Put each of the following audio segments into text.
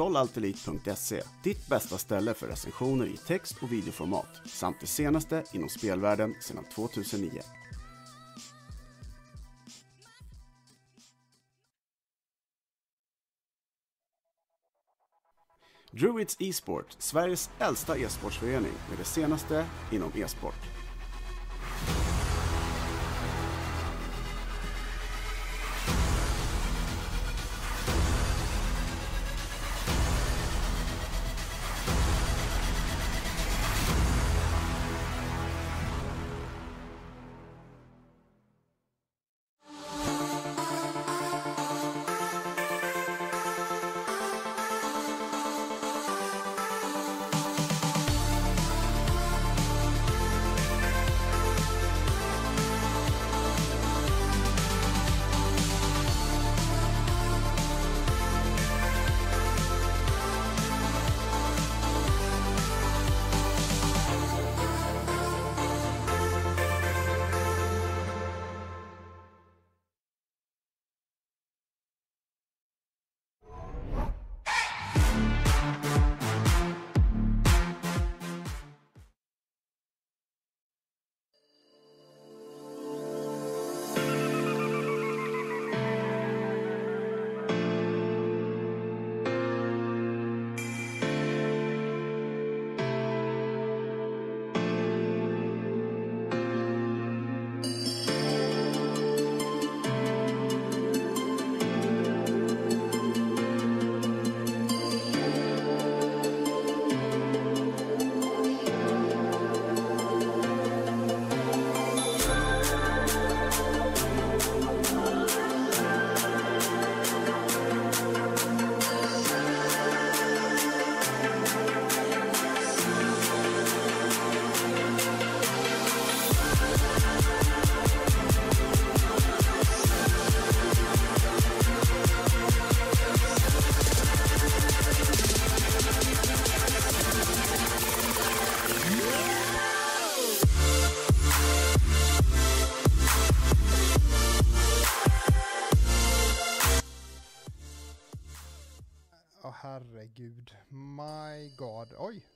Kontrollaltelit.se, ditt bästa ställe för recensioner i text och videoformat samt det senaste inom spelvärlden sedan 2009. Druids Esport, Sveriges äldsta e-sportsförening med det senaste inom e-sport.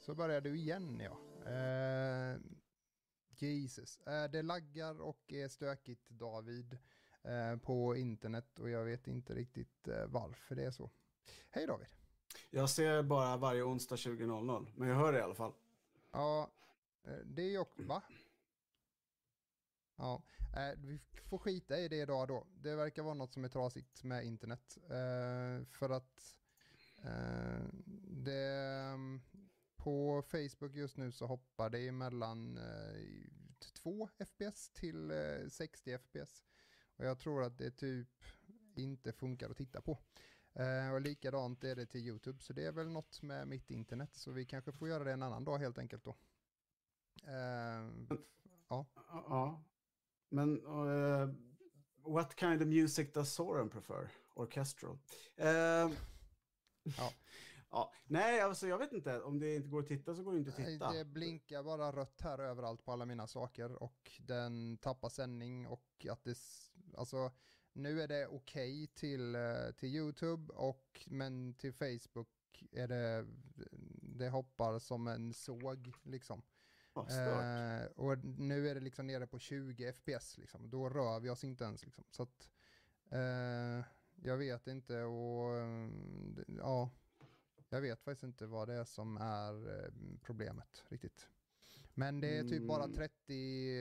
Så börjar du igen ja. Eh, Jesus. Eh, det laggar och är stökigt David eh, på internet och jag vet inte riktigt eh, varför det är så. Hej David. Jag ser bara varje onsdag 20.00, men jag hör det i alla fall. Ja, eh, det är ju också, va? Ja, eh, vi får skita i det idag då. Det verkar vara något som är trasigt med internet. För att det, på Facebook just nu så hoppar det mellan eh, 2 FPS till eh, 60 FPS. Och jag tror att det typ inte funkar att titta på. Eh, och likadant är det till YouTube, så det är väl något med mitt internet. Så vi kanske får göra det en annan dag helt enkelt då. Eh, ja. Ja, men uh, what kind of music does Soren prefer? Orchestral? Uh, Ja. Ja. Nej, alltså jag vet inte. Om det inte går att titta så går det inte att Nej, titta. Det blinkar bara rött här överallt på alla mina saker och den tappar sändning och att det, alltså nu är det okej till, eh, till YouTube och men till Facebook är det, det hoppar som en såg liksom. Eh, och nu är det liksom nere på 20 FPS liksom. Då rör vi oss inte ens liksom. Så att, eh, jag vet inte och eh, ja, jag vet faktiskt inte vad det är som är eh, problemet riktigt. Men det är typ bara Mm. 30,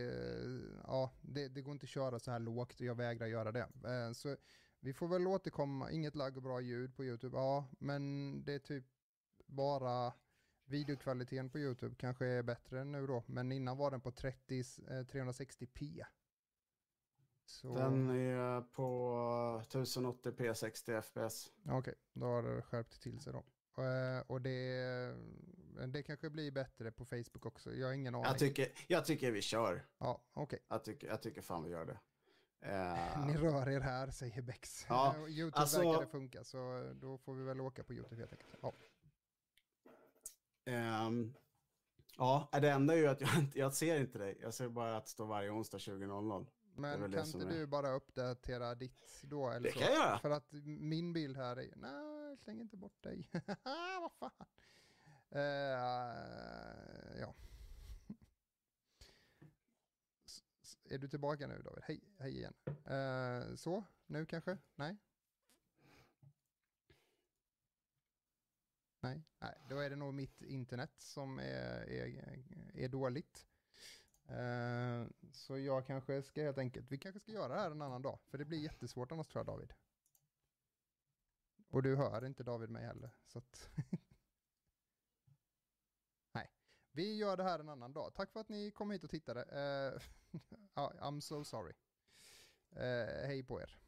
eh, ja det, det går inte att köra så här lågt och jag vägrar göra det. Eh, så vi får väl återkomma, inget lagg och bra ljud på YouTube, ja men det är typ bara videokvaliteten på YouTube kanske är bättre nu då, men innan var den på 30, eh, 360p. Så, Den är på 1080p 60 fps. Okej, då har det skärpt till sig då. Eh, och det, det kanske blir bättre på Facebook också, jag har ingen aning. Jag tycker, jag tycker vi kör. Ja, okej. Jag tycker, jag tycker fan vi gör det. Eh, Ni rör er här, säger Bex. Ja, YouTube alltså- verkar det funka, så då får vi väl åka på YouTube helt enkelt. Ja. ehm, Ja, det enda är ju att jag, jag ser inte dig. Jag ser bara att det står varje onsdag 20.00. Men kan inte är- du bara uppdatera ditt då? Eller Det så? kan jag göra. För att min bild här är, nej, släng inte bort dig. Vad fan. Eh, ja. S- Är du tillbaka nu David? Hej, hej igen. Eh, så, nu kanske? Nej? Nej, nej, då är det nog mitt internet som är, är, är dåligt. Eh, så jag kanske ska helt enkelt, vi kanske ska göra det här en annan dag, för det blir jättesvårt annars tror jag David. Och du hör inte David mig heller, så att... Nej, vi gör det här en annan dag. Tack för att ni kom hit och tittade. Eh, I'm so sorry. Eh, hej på er.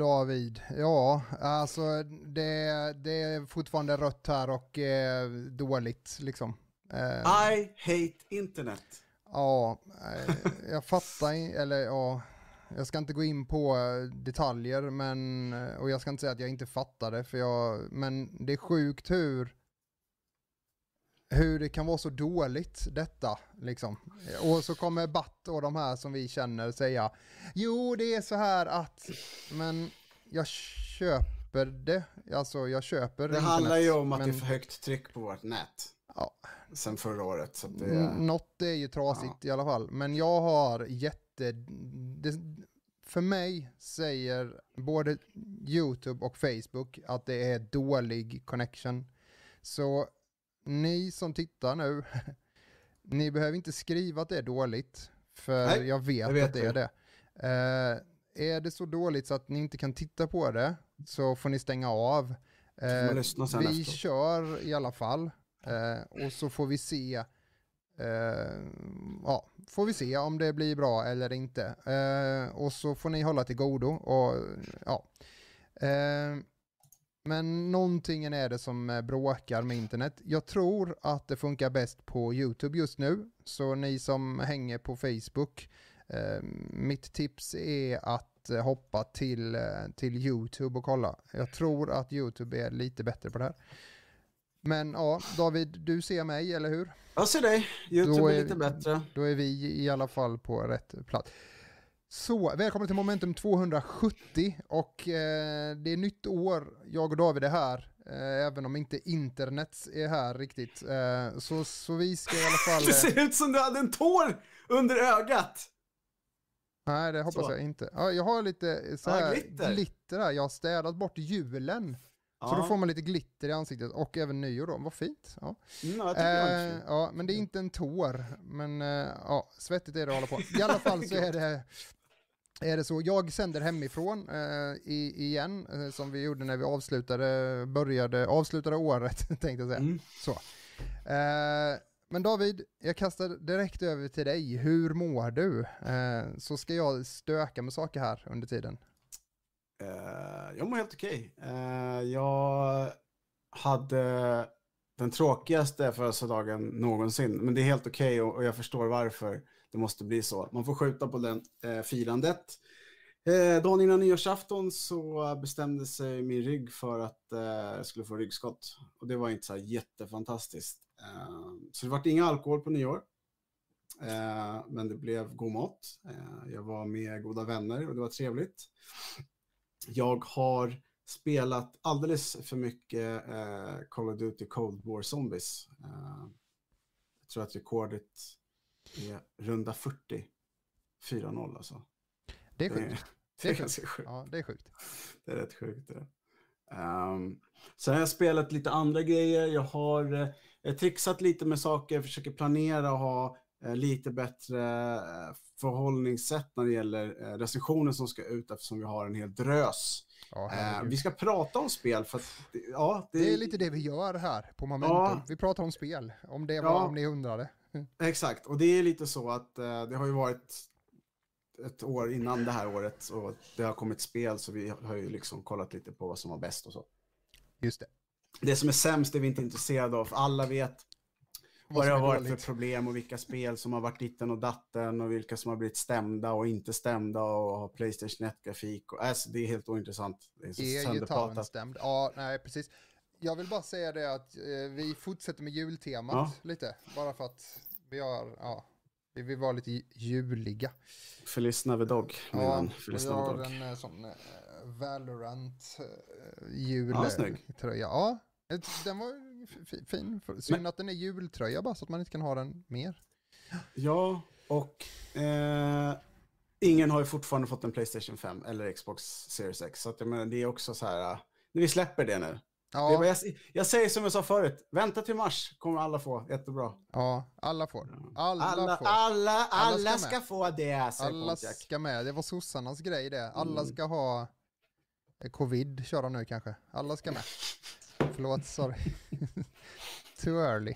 David. Ja, alltså det, det är fortfarande rött här och eh, dåligt liksom. Eh, I hate internet. Ja, eh, jag fattar eller ja, jag ska inte gå in på detaljer, men, och jag ska inte säga att jag inte fattar det, för jag, men det är sjukt hur hur det kan vara så dåligt detta liksom. Och så kommer Batt och de här som vi känner säga Jo det är så här att Men jag köper det Alltså jag köper Det internet, handlar ju om att men... det är för högt tryck på vårt nät Ja Sen förra året så det är... Något är ju trasigt ja. i alla fall Men jag har jätte det, För mig säger både YouTube och Facebook att det är dålig connection Så ni som tittar nu, ni behöver inte skriva att det är dåligt, för Nej, jag, vet jag vet att det är det. Uh, är det så dåligt så att ni inte kan titta på det, så får ni stänga av. Uh, vi efter. kör i alla fall, uh, och så får vi se ja, får vi se om det blir bra eller inte. och så får ni hålla till godo och ja. Men någonting är det som eh, bråkar med internet. Jag tror att det funkar bäst på YouTube just nu. Så ni som hänger på Facebook, eh, mitt tips är att eh, hoppa till, eh, till YouTube och kolla. Jag tror att YouTube är lite bättre på det här. Men ja, David, du ser mig, eller hur? Jag ser dig. YouTube är, är lite bättre. Då är vi i alla fall på rätt plats. Så, välkommen till Momentum 270 och eh, det är nytt år, jag och David är här, eh, även om inte internet är här riktigt. Eh, så, så vi ska i alla fall... Det ser ut som du hade en tår under ögat! Nej, det hoppas så. jag inte. Ja, jag har lite så här, ja, glitter. glitter här, jag har städat bort julen. Ja. Så då får man lite glitter i ansiktet och även nyår då, vad fint. Ja. Mm, eh, ja, men det är inte en tår, men eh, ja, svettigt är det att hålla på. I alla fall så är det är det så. Jag sänder hemifrån eh, i, igen, eh, som vi gjorde när vi avslutade, började, avslutade året, tänkte jag säga. Mm. Så. Eh, men David, jag kastar direkt över till dig. Hur mår du? Eh, så ska jag stöka med saker här under tiden. Uh, jag mår helt okej. Okay. Uh, jag hade den tråkigaste födelsedagen någonsin, men det är helt okej okay och, och jag förstår varför det måste bli så. Man får skjuta på den eh, firandet. Eh, dagen innan nyårsafton så bestämde sig min rygg för att eh, jag skulle få ryggskott. Och det var inte så här jättefantastiskt. Eh, så det var inga alkohol på nyår. Eh, men det blev god mat. Eh, jag var med goda vänner och det var trevligt. Jag har spelat alldeles för mycket eh, Call of Duty Cold War Zombies. Eh, jag tror att rekordet är runda 40. 4-0 alltså. Det är sjukt. Det är, det är, sjukt. sjukt. Ja, det är sjukt. Det är rätt sjukt det. Um, sen har jag spelat lite andra grejer. Jag har eh, trixat lite med saker, försöker planera och ha eh, lite bättre eh, förhållningssätt när det gäller eh, recensioner som ska ut eftersom vi har en hel drös. Ja, eh, vi ska prata om spel för att, ja, det... det är lite det vi gör här på Momentum. Ja. Vi pratar om spel, om det var om ni undrade. Exakt, och det är lite så att eh, det har ju varit ett år innan det här året och det har kommit spel så vi har ju liksom kollat lite på vad som var bäst och så. Just det. Det som är sämst är vi inte intresserade av, alla vet vad, det har varit dåligt. för problem och vilka spel som har varit ditten och datten och vilka som har blivit stämda och inte stämda och har Playstation 1-grafik. Alltså, det är helt ointressant. Det är är gitarren stämd? Ja, nej precis jag vill bara säga det att eh, vi fortsätter med jultemat ja. lite. Bara för att vi har, ja, vi vill vara lite juliga. Feliz Navidog. Ja, Feliz vi har en eh, sån eh, Valorant eh, jultröja. Ja, ja, den var fin. Synd att den är jultröja bara så att man inte kan ha den mer. Ja, och eh, ingen har ju fortfarande fått en Playstation 5 eller Xbox Series X. Så att, menar, det är också så här, vi släpper det nu. Ja. Jag, jag, säger som jag sa förut, vänta till mars kommer alla få, jättebra. Ja, alla får. Alla, alla, får. alla, alla, alla ska, ska få det, Alla Pontiac. ska med, det var sossarnas grej det. Alla mm. ska ha eh, covid, köra nu kanske. Alla ska med. Förlåt, sorry. Too early.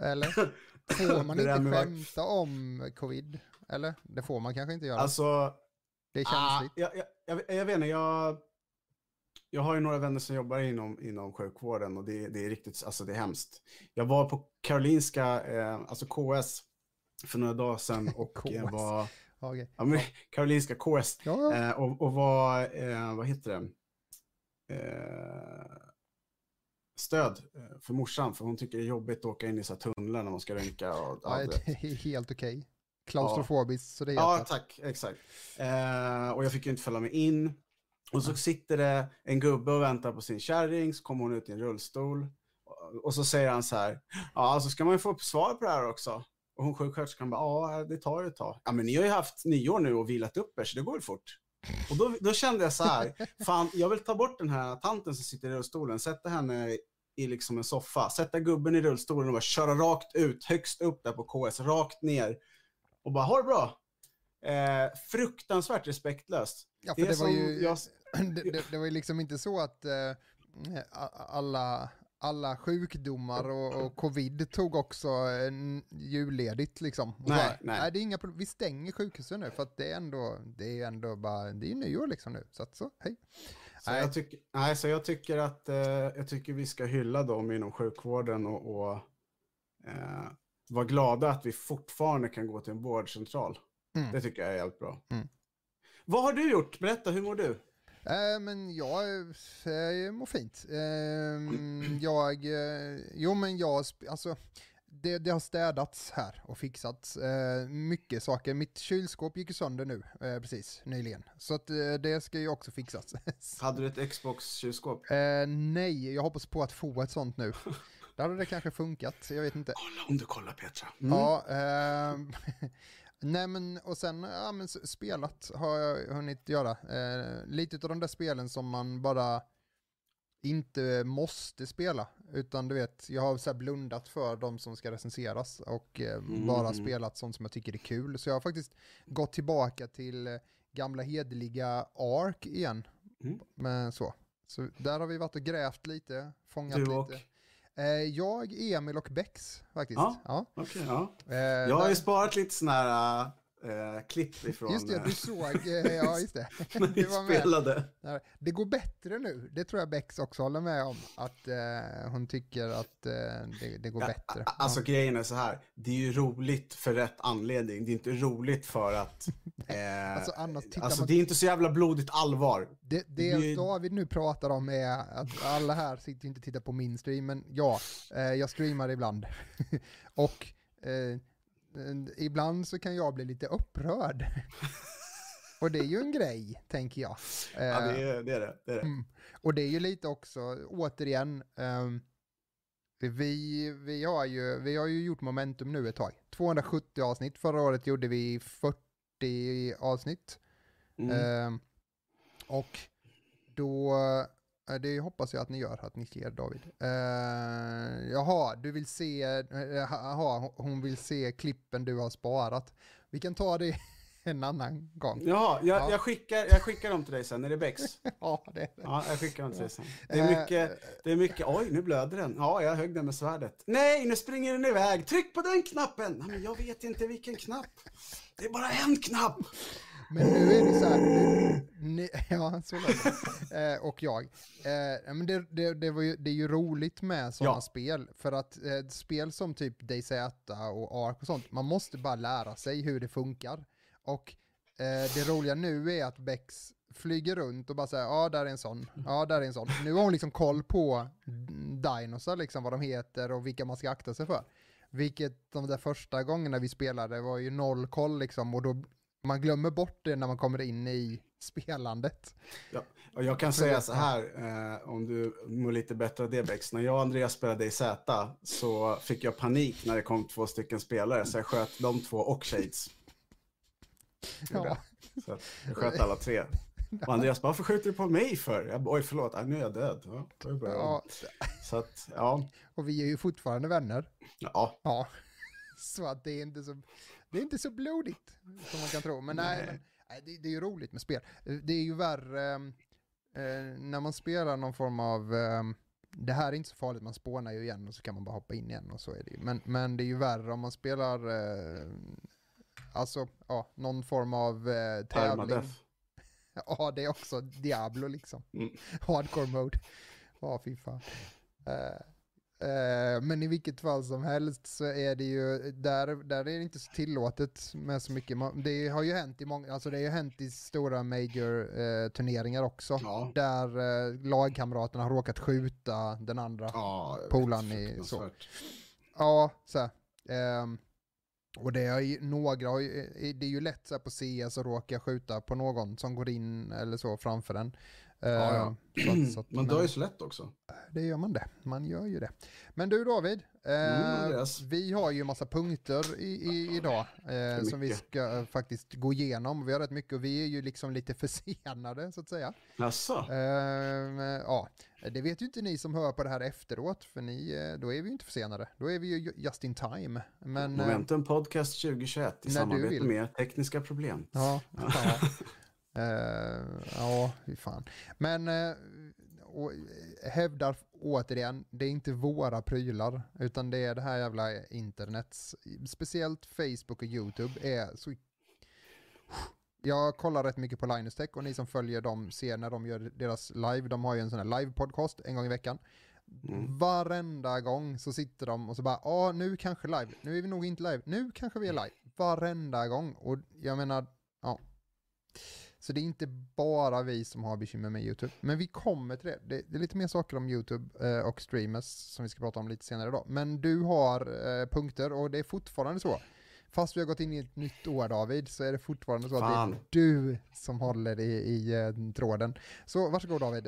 Eller? Får man inte skämta om covid? Eller? Det får man kanske inte göra. Alltså, Det är Ah, känsligt. jag, jag, jag, jag vet inte, jag, jag har ju några vänner som jobbar inom, inom sjukvården och det, det är riktigt, alltså det är hemskt. Jag var på Karolinska, eh, alltså KS, för några dagar sedan och eh, KS. var, Ja, ja, men, Karolinska KS, ja, ja. eh, och, och var, eh, vad heter det, eh, stöd eh, för morsan, för hon tycker det är jobbigt att åka in i så tunnlar när man ska röntga. Och, ja, ja, det är helt okej. Klaustrofobiskt, så det är Ja, tack. Exakt. Eh, och jag fick ju inte följa med in. Och så sitter det en gubbe och väntar på sin kärring, så kommer hon ut i en rullstol. Och- så säger han så här, ja, så ska man ju få upp svar på det här också. Och hon sjuksköterskan bara, ja, det tar ju ett tag. Ja, men ni har ju haft nyår nu och vilat upp er, så det går väl fort. Och då, då kände jag så här, fan, jag vill ta bort den här tanten som sitter i rullstolen, sätta henne i liksom en soffa, sätta gubben i rullstolen och bara köra rakt ut, högst upp där på KS, rakt ner och bara ha det bra. Eh, fruktansvärt respektlöst. Ja, Det för är det var ju... jag- det, det, det var ju liksom inte så att eh, alla, alla sjukdomar och, och covid tog också en julledigt liksom. Och Nej, här, nej. nej. det är inga problem. Vi stänger sjukhusen nu för att det är ändå, det är ändå bara, det är nyår liksom nu. Så att så, hej. Så Nej. jag, tycker, nej, så jag tycker att eh, jag tycker vi ska hylla dem inom sjukvården och, och eh, vara glada att vi fortfarande kan gå till en vårdcentral. Mm. Det tycker jag är helt bra. Mm. Vad har du gjort? Berätta, hur mår du? Eh, men jag eh, mår fint. Eh, jag, eh, jo men jag, alltså det, det har städats här och fixats. Eh, mycket saker. Mitt kylskåp gick ju sönder nu, eh, precis, nyligen. Så att eh, det ska ju också fixas. Hade du ett Xbox-kylskåp? nej, jag hoppas på att få ett sånt nu. Då hade det kanske funkat, jag vet inte. Kolla om du kollar Petra. Mm. Ja, ehm, nej men och sen, ja men spelat har jag hunnit göra. Eh, lite av de där spelen som man bara inte måste spela. Utan du vet, jag har så blundat för de som ska recenseras och eh, bara Mm. spelat sånt som jag tycker är kul. Så jag har faktiskt gått tillbaka till eh, gamla hederliga Ark igen. Mm. Men så. Så där har vi varit och grävt lite, fångat Du lite. och? Eh, jag, Emil och Bex faktiskt. Ja. Ja. Okej, ja. Eh, Jag har ju sparat lite sådana här eh, klipp ifrån Just det, eh, du såg, eh, ja just det. när Det var med. Det går bättre nu, det tror jag Bex också håller med om. Att eh, hon tycker att eh, det, det går Ja, bättre. a- Alltså grejen är så här, det är ju roligt för rätt anledning. Det är inte roligt för att... Eh, Alltså, annars alltså man- det är inte så jävla blodigt allvar. Det, det det- David nu pratar om är att alla här sitter inte och tittar på min stream, men ja, eh, jag streamar ibland. och eh, eh, ibland så kan jag bli lite upprörd. och det är ju en grej, tänker jag. Eh, Ja, det är det. Är det, det, är det. Mm. Och det är ju lite också, återigen, ehm, vi, vi, har ju, vi har ju gjort momentum nu ett tag. 270 avsnitt, förra året gjorde vi 40 avsnitt. Mm. Ehm, och då, eh, det hoppas jag att ni gör, att ni ser David. Uh, jaha, du vill se, eh, jaha, hon vill se klippen du har sparat. Vi kan ta det en annan gång. Jaha, jag, Ja. jag, skickar, jag skickar dem till dig sen. Är det Bex? Ja, det är det. Ja, jag skickar dem till dig sen. Det är Eh, mycket, det är mycket, oj nu blöder den. Ja, jag högg den med svärdet. Nej, nu springer den iväg. Tryck på den knappen. Men jag vet inte vilken knapp. Det är bara en knapp. Men nu är det så här, nu, ni, ja så. Eh, och jag. Eh, men det, det, det, var ju, det är ju roligt med sådana Ja. spel, för att eh, spel som typ DayZ och Ark och sånt, man måste bara lära sig hur det funkar. Och eh, det roliga nu är att Bex flyger runt och bara säger ja där är en sån, ja där är en sån. Nu har hon liksom koll på dinosaur liksom, vad de heter och vilka man ska akta sig för. Vilket de där första gångerna vi spelade var ju noll koll liksom och då man glömmer bort det när man kommer in i spelandet. Och jag kan säga så här, eh, om du mår lite bättre av det Bex. När jag och Andreas spelade i Z så fick jag panik när det kom två stycken spelare. Så jag sköt de två och Shades. Gjorde Ja. jag. Så jag sköt alla tre. Och Andreas bara, varför skjuter du på mig för? Jag bara, oj förlåt, ah, nu är jag död. Ja. Ja, Så att, ja, och vi är ju fortfarande vänner. ja. Ja, så att det är inte så, det är inte så blodigt som man kan tro. Men nej, Nej. men, det, det är ju roligt med spel. Det är ju värre eh, när man spelar någon form av, eh, det här är inte så farligt, man spånar ju igen och så kan man bara hoppa in igen och så är det ju. Men, men det är ju värre om man spelar, eh, alltså, ja, någon form av eh, tävling. Ja, det är också Diablo liksom. Mm. Hardcore mode. Ja, fy fan. Eh, eh, men i vilket fall som helst så är det ju, där, där är det inte så tillåtet med så mycket. Det har ju hänt i många, alltså det har ju hänt i stora major eh, turneringar också. Ja. Där eh, lagkamraterna har råkat skjuta den andra. Ja, Polaren i- så. Ja, så här. Ehm, och det är ju några, har ju- eh, det är ju lätt så här på CS att råka skjuta på någon som går in eller så framför en. Ja, ja. Ehm, så att- så att- Man men- dör ju så lätt också. det gör man det. Man gör ju det. Men du David, Mm, eh, Andreas. vi har ju massa punkter i, i, idag eh, som vi ska eh, faktiskt gå igenom. Vi har rätt mycket och vi är ju liksom lite försenade så att säga. Jaså? Eh, ja, det vet ju inte ni som hör på det här efteråt, för ni, eh, då är vi ju inte försenade. Då är vi ju just in time. Men, eh, Momentum Podcast 2021 i samarbete med Tekniska Problem. Ja, ja. Eh, ja, fy fan. Men eh, och, eh, hävdar återigen, det är inte våra prylar, utan det är det här jävla internets, speciellt Facebook och YouTube är så... Jag kollar rätt mycket på Linus Tech och ni som följer dem ser när de gör deras live, de har ju en sån här live-podcast en gång i veckan. Mm. Varenda gång så sitter de och så bara, ja nu kanske live, nu är vi nog inte live, nu kanske vi är live. Varenda gång. Och jag menar, ja. Så det är inte bara vi som har bekymmer med YouTube. Men vi kommer till det. Det, det är lite mer saker om YouTube eh, och streamers som vi ska prata om lite senare idag. Men du har eh, punkter och det är fortfarande så. Fast vi har gått in i ett nytt år David så är det fortfarande så att Fan. det är du som håller i, i eh, tråden. Så varsågod David.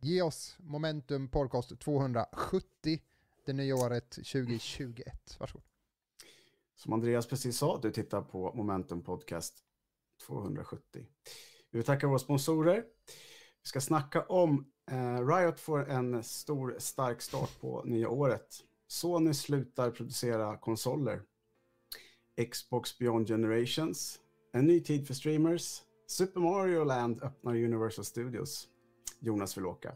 Ge oss Momentum Podcast 270 det nya året 2021. Varsågod. Som Andreas precis sa, du tittar på Momentum Podcast 270. Vi vill tacka våra sponsorer. Vi ska snacka om eh, Riot får en stor stark start på nya året. Sony slutar producera konsoler. Xbox Beyond Generations. En ny tid för streamers. Super Mario Land öppnar Universal Studios. Jonas vill åka.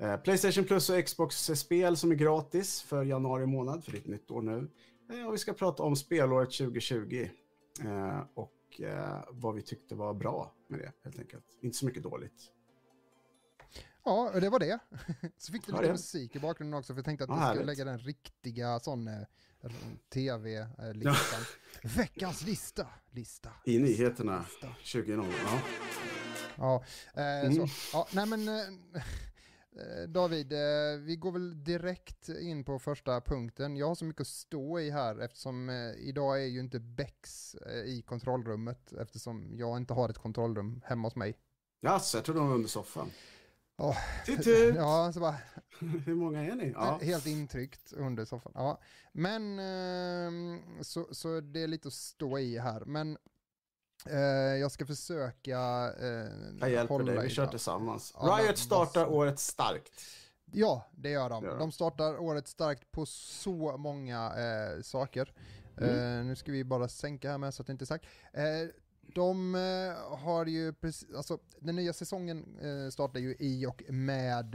Eh, Playstation Plus och Xbox-spel som är gratis för januari månad, för det är ett nytt år nu. Eh, och vi ska prata om spelåret 2020 eh, och eh, vad vi tyckte var bra med det, helt enkelt. Inte så mycket dåligt. Ja, och det var det. Så fick du Ja, lite det. musik i bakgrunden också, för jag tänkte att Ja, vi skulle härligt. lägga den riktiga sån eh, tv-listan. Veckans lista, lista. I nyheterna lista. 20.00. Ja. Ja, eh, Mm. så. Ja, nej men eh, David, eh, vi går väl direkt in på första punkten. Jag har så mycket att stå i här eftersom eh, idag är ju inte Bex eh, i kontrollrummet eftersom jag inte har ett kontrollrum hemma hos mig. Jaså, jag trodde de var under soffan. Tut. Ja, så bara Hur många är ni? Ja. helt intryckt under soffan. Ja. Men ehm, så, så det är lite att stå i här. Men eh, jag ska försöka eh, Jag hjälper dig, vi kör tillsammans. Ja, Riot startar vad- året starkt. Ja, det gör de. De. Startar året starkt på så många eh, saker. Mm. Eh, nu ska vi bara sänka här med så att det inte är sagt. Eh, de eh, har ju precis, alltså den nya säsongen eh, startar ju i och med,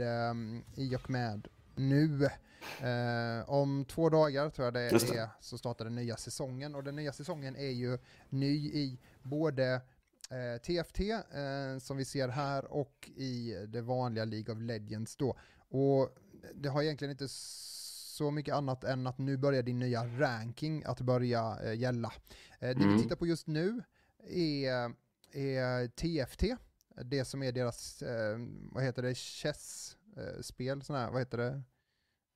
i och med nu. Eh, om två dagar tror jag det. är så startar den nya säsongen och den nya säsongen är ju ny i både eh, TFT eh, som vi ser här och i det vanliga League of Legends då. Och det har egentligen inte så mycket annat än att nu börjar din nya ranking att börja eh, gälla. Eh, det Mm. vi tittar på just nu är, är TFT, det som är deras, eh, vad heter det, chess-spel, sån här, vad heter det?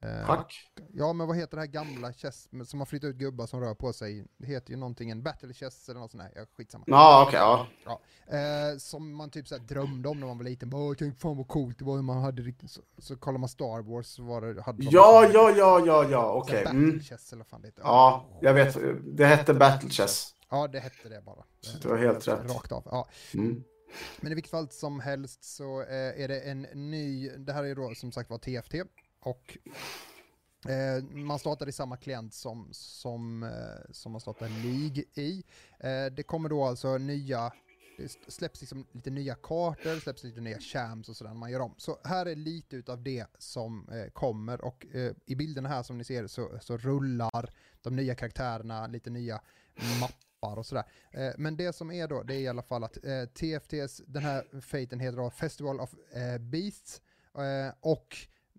Eh, Schack. Ja, men vad heter det här gamla chess som har flyttat ut gubbar som rör på sig? Det heter ju någonting, en battle chess eller något sånt här, ja, skitsamma. Ja, okej, ja. Eh, som man typ såhär drömde om när man var liten. Bara, "Åh, tänk fan vad coolt det var hur man hade riktigt... Så, så kollar man Star Wars så var det... Hade de Ja, ja, ja, ja, ja, okej. Battle Mm. chess eller vad fan det heter. Ja, jag vet. Det hette Battle Chess. Ja, det hette det bara. Så det var helt rätt. Rakt av. Ja. Mm. Men i vilket fall som helst så eh, är det en ny, det här är då som sagt var TFT och eh, man startar i samma klient som, som, eh, som man startar League i. Eh, det kommer då alltså nya, det släpps liksom lite nya kartor, släpps lite nya champs och sådär när man gör om. Så här är lite utav det som eh, kommer och eh, i bilderna här som ni ser så, så rullar de nya karaktärerna, lite nya mappar och sådär. Eh, men det som är då, det är i alla fall att eh, TFTs, den här fejten heter då Festival of eh, Beasts eh, och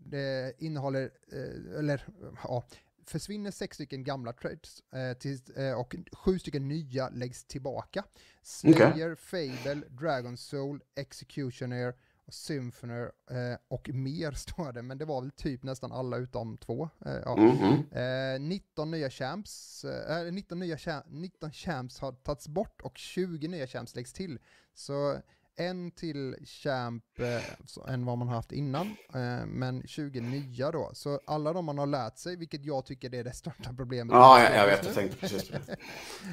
det innehåller, eh, eller ja, försvinner sex stycken gamla trades eh, till, eh, och sju stycken nya läggs tillbaka. Slayer, Fable, Dragon Soul, Executioner, och Symphony eh, och mer står det, men det var väl typ nästan alla utom två. Eh, ja. Mhm. 19 nya champs, eh, 19, nya cha 19 champs har tagits bort och 20 nya champs läggs till. Så en till champ eh, än vad man har haft innan, eh, men 20 nya då. Så alla de man har lärt sig, vilket jag tycker är det största problemet. Ja, jag, jag vet, jag tänkte precis på det.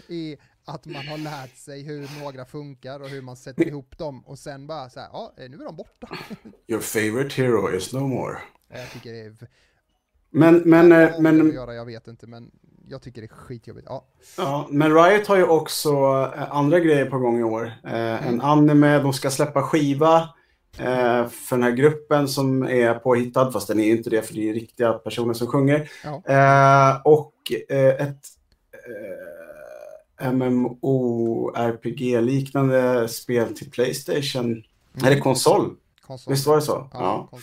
är att man har lärt sig hur några funkar och hur man sätter ihop dem och sen bara så här, ja, nu är de borta. Your favorite hero is no more. Jag tycker det är... Men, men, eh, det att men, göra, jag vet inte, men jag tycker det är skitjobbigt. Ja, ja, men Riot har ju också eh, andra grejer på gång i år. Eh, en anime, de ska släppa skiva eh, för den här gruppen som är påhittad, fast den är ju inte det för det är riktiga personer som sjunger. Ja. Eh, och eh, ett MMORPG-liknande spel till Playstation. Eller konsol. konsol. Visst var det så? Ja, Ja.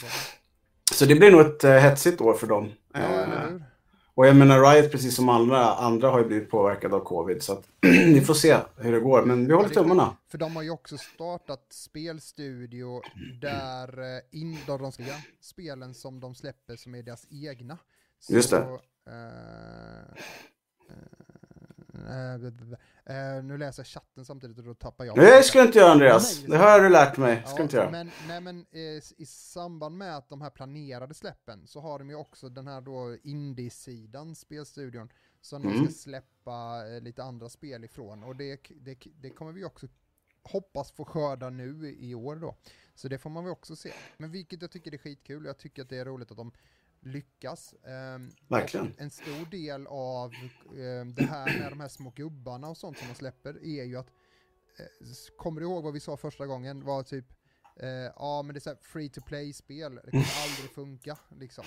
Så det blir nog ett eh, hetsigt år för dem. Ja, Eh, och jag menar Riot, precis som andra, andra har ju blivit påverkade av covid. Så att, vi får se hur det går, men vi håller tummarna. För de har ju också startat spelstudio där, eh, in, där de ska spelen som de släpper som är deras egna. Så, Just det. eh, eh, nu läser jag chatten samtidigt och då tappar jag. Nej, det ska du inte göra Andreas. Det har du lärt mig. Ska Ja, inte göra. Men, nej, men eh, i samband med att de här planerade släppen så har de ju också den här då indie-sidan, spelstudion, som de Mm. ska släppa eh, lite andra spel ifrån. Och det, det, det kommer vi också hoppas få skörda nu i- i år då. Så det får man väl också se. Men vilket jag tycker är skitkul, jag tycker att det är roligt att de lyckas. Ehm, Verkligen. En stor del av ehm, det här med de här små gubbarna och sånt som de släpper är ju att eh, Kommer du ihåg vad vi sa första gången? Var typ eh, Ja men det är så free to play-spel, det kommer aldrig funka liksom.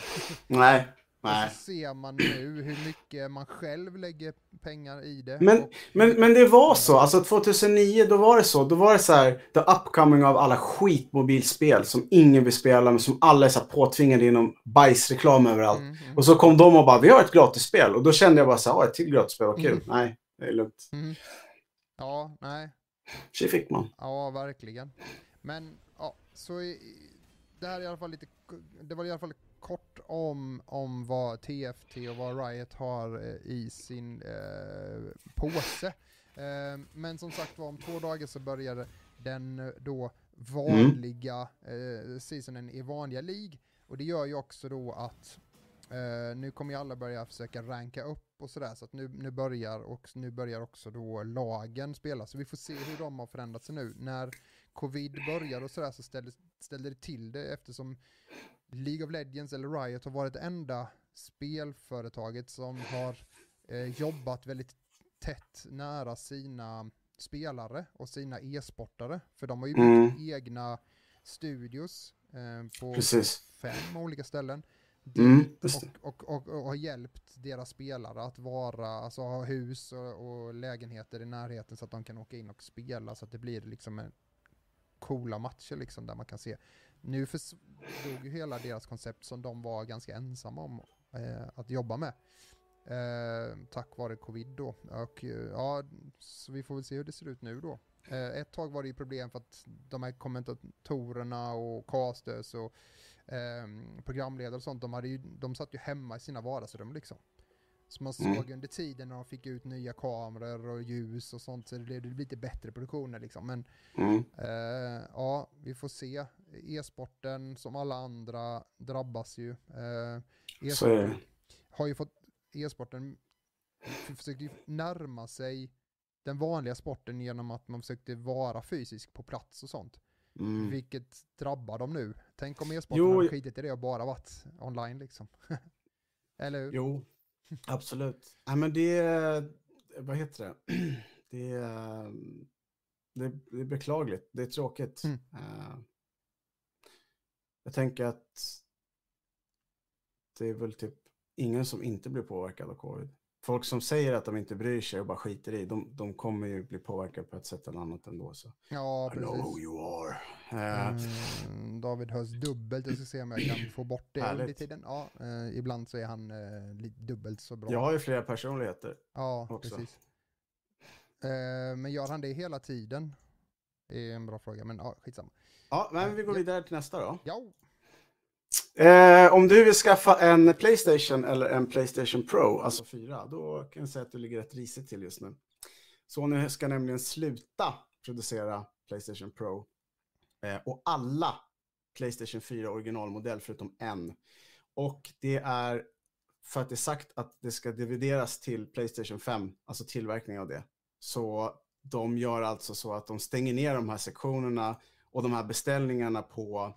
Nej, Och nej. så ser man nu hur mycket man själv lägger pengar i det. Men- och Men, men det var så, alltså 2009 då var det så, då var det så här the upcoming av alla skitmobilspel som ingen vill spela men som alla är så här påtvingade inom bajsreklam överallt. Mm, mm, Och så kom de och bara, vi har ett gratisspel. Och då kände jag bara så här, "Ja, ett till gratisspel, vad kul. Mm. Nej, det är lugnt. mm. Ja, nej. Tji fick man. Ja, verkligen. Men ja, så i, det här är i alla fall lite, det var i alla fall kort om, om vad TFT och vad Riot har eh, i sin eh, påse. Eh, men som sagt var, om två dagar så börjar den eh, då vanliga eh, seasonen i vanliga League. Och det gör ju också då att eh, nu kommer ju alla börja försöka ranka upp och sådär, så att nu, nu, börjar och, nu börjar också då lagen spela. Så vi får se hur de har förändrat sig nu. När covid börjar och sådär så ställde, ställde det till det eftersom League of Legends eller Riot har varit det enda spelföretaget som har eh, jobbat väldigt tätt nära sina spelare och sina e-sportare. För de har ju byggt egna studios eh, på Precis. fem olika ställen. Mm, och, och, och, och har hjälpt deras spelare att vara, alltså ha hus och, och lägenheter i närheten så att de kan åka in och spela så att det blir liksom en coola matcher liksom där man kan se. Nu förstod ju hela deras koncept som de var ganska ensamma om eh, att jobba med. Eh, tack vare covid då. Och eh, ja, så vi får väl se hur det ser ut nu då. Eh, ett tag var det ju problem för att de här kommentatorerna och casters och ehm, programledare och sånt, de, hade ju, de satt ju hemma i sina vardagsrum liksom. Så man Mm. såg under tiden när de fick ut nya kameror och ljus och sånt så det blev det lite bättre produktioner liksom. Men Mm. eh, ja, vi får se. E-sporten som alla andra drabbas ju. Eh, har ju fått e-sporten f- försökte ju närma sig den vanliga sporten genom att man försökte vara fysisk på plats och sånt. Mm. Vilket drabbar dem nu. Tänk om e-sporten hade skitit i det och bara varit online liksom. Eller hur? Jo, absolut. Nej, men det vad heter det? Det är, det, det är beklagligt. Det är tråkigt. Mm. Eh, jag tänker att det är väl typ ingen som inte blir påverkad av covid. folk som säger att de inte bryr sig och bara skiter i, de, de kommer ju bli påverkade på ett sätt eller annat ändå. Så. Ja, I know who you are. Eh, Mm, David hörs dubbelt. Jag ska se om jag kan få bort det under tiden. Ja, eh, ibland så är han eh, dubbelt så bra. jag har ju flera personligheter. ja, också. precis. Eh, men gör han det hela tiden? Det är en bra fråga, men ja, skitsamma. Ja, men vi går vidare till nästa då. Ja, Eh, om du vill skaffa en Playstation eller en Playstation Pro, alltså 4, då kan jag säga att du ligger rätt risigt till just nu. Sony ska nämligen sluta producera Playstation Pro eh, och alla Playstation 4 originalmodell förutom en. Och det är för att det är sagt att det ska divideras till Playstation 5, alltså tillverkning av det. Så de gör alltså så att de stänger ner de här sektionerna och de här beställningarna på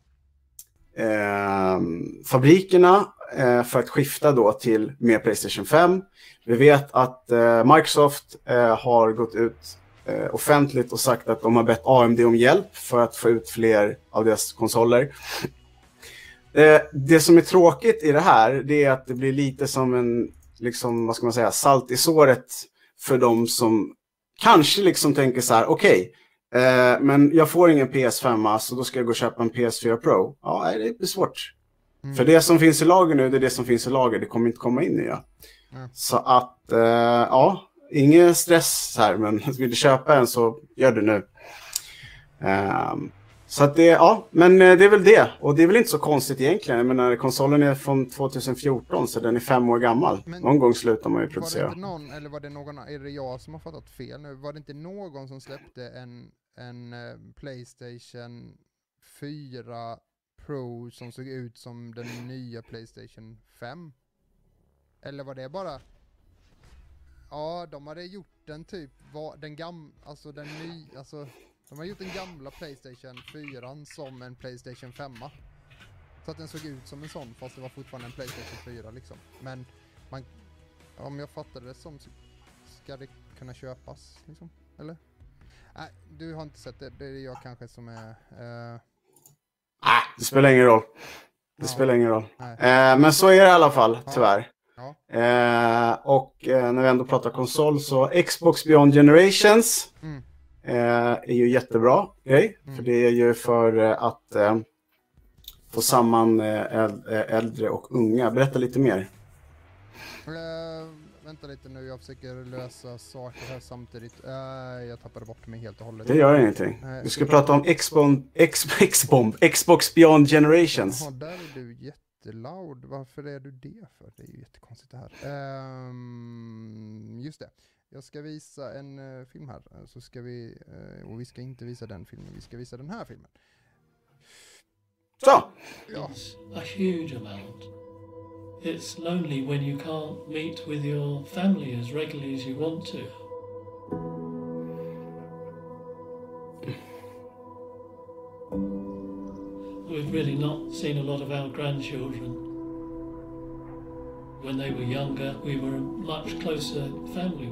eh, fabrikerna eh, för att skifta då till mer Playstation 5. Vi vet att eh, Microsoft eh, har gått ut eh, offentligt och sagt att de har bett AMD om hjälp för att få ut fler av deras konsoler. Eh, det som är tråkigt i det här, det är att det blir lite som en, liksom, vad ska man säga, salt i såret för de som kanske liksom tänker så här, okej, eh, men jag får ingen PS5, så då ska jag gå och köpa en PS4 Pro. Ja, det blir svårt. Mm. För det som finns i lager nu, det är det som finns i lager. Det kommer inte komma in nya. Mm. Så att, eh, ja, ingen stress här, men vill du köpa en så gör det nu. Ehm, så att det, ja, men eh, det är väl det. Och det är väl inte så konstigt egentligen. Jag menar, konsolen är från 2014, så den är fem år gammal. Men- Någon gång slutar man ju Var det producera. inte någon, eller var det någon, är det jag som har fattat fel nu? Var det inte någon som släppte en, en eh, Playstation 4 Pro som såg ut som den nya Playstation 5? Eller var det bara... Ja, de hade gjort den typ, var, den gam, alltså den nya, alltså de har gjort den gamla Playstation 4 som en Playstation 5. Så att den såg ut som en sån fast det var fortfarande en Playstation 4 liksom. Men man, om jag fattade det som så ska det kunna köpas liksom, eller? Nej, du har inte sett det. Det är jag kanske som är... eh, Ah, det spelar ingen roll. Det Ja. spelar ingen roll. Eh, men så är det i alla fall, Ja. tyvärr. Ja. Eh, och eh, när vi ändå pratar konsol så Xbox Beyond Generations Mm. Eh, är ju jättebra grej. Mm. För det är ju för eh, att eh, få samman äl- äldre och unga. Berätta lite mer. Eh, vänta lite nu, jag försöker lösa saker här samtidigt. Eh, jag tappade bort mig helt och hållet. Det gör ingenting. Nej. Du ska prata om X-Bomb, X-Bomb, Xbox Beyond Generations. Jaha, där är du jätteloud. Varför är du det för? Det är ju jättekonstigt det här. Ehm, just det. Jag ska visa en eh, film här. eh, Så ska vi, eh, och vi ska inte visa den filmen, vi ska visa den här filmen. Så! Ja. It's a huge amount. It's lonely when you can't meet with your family as regularly as you want to. We've really not seen a lot of our grandchildren. When they were younger, we were a much closer family.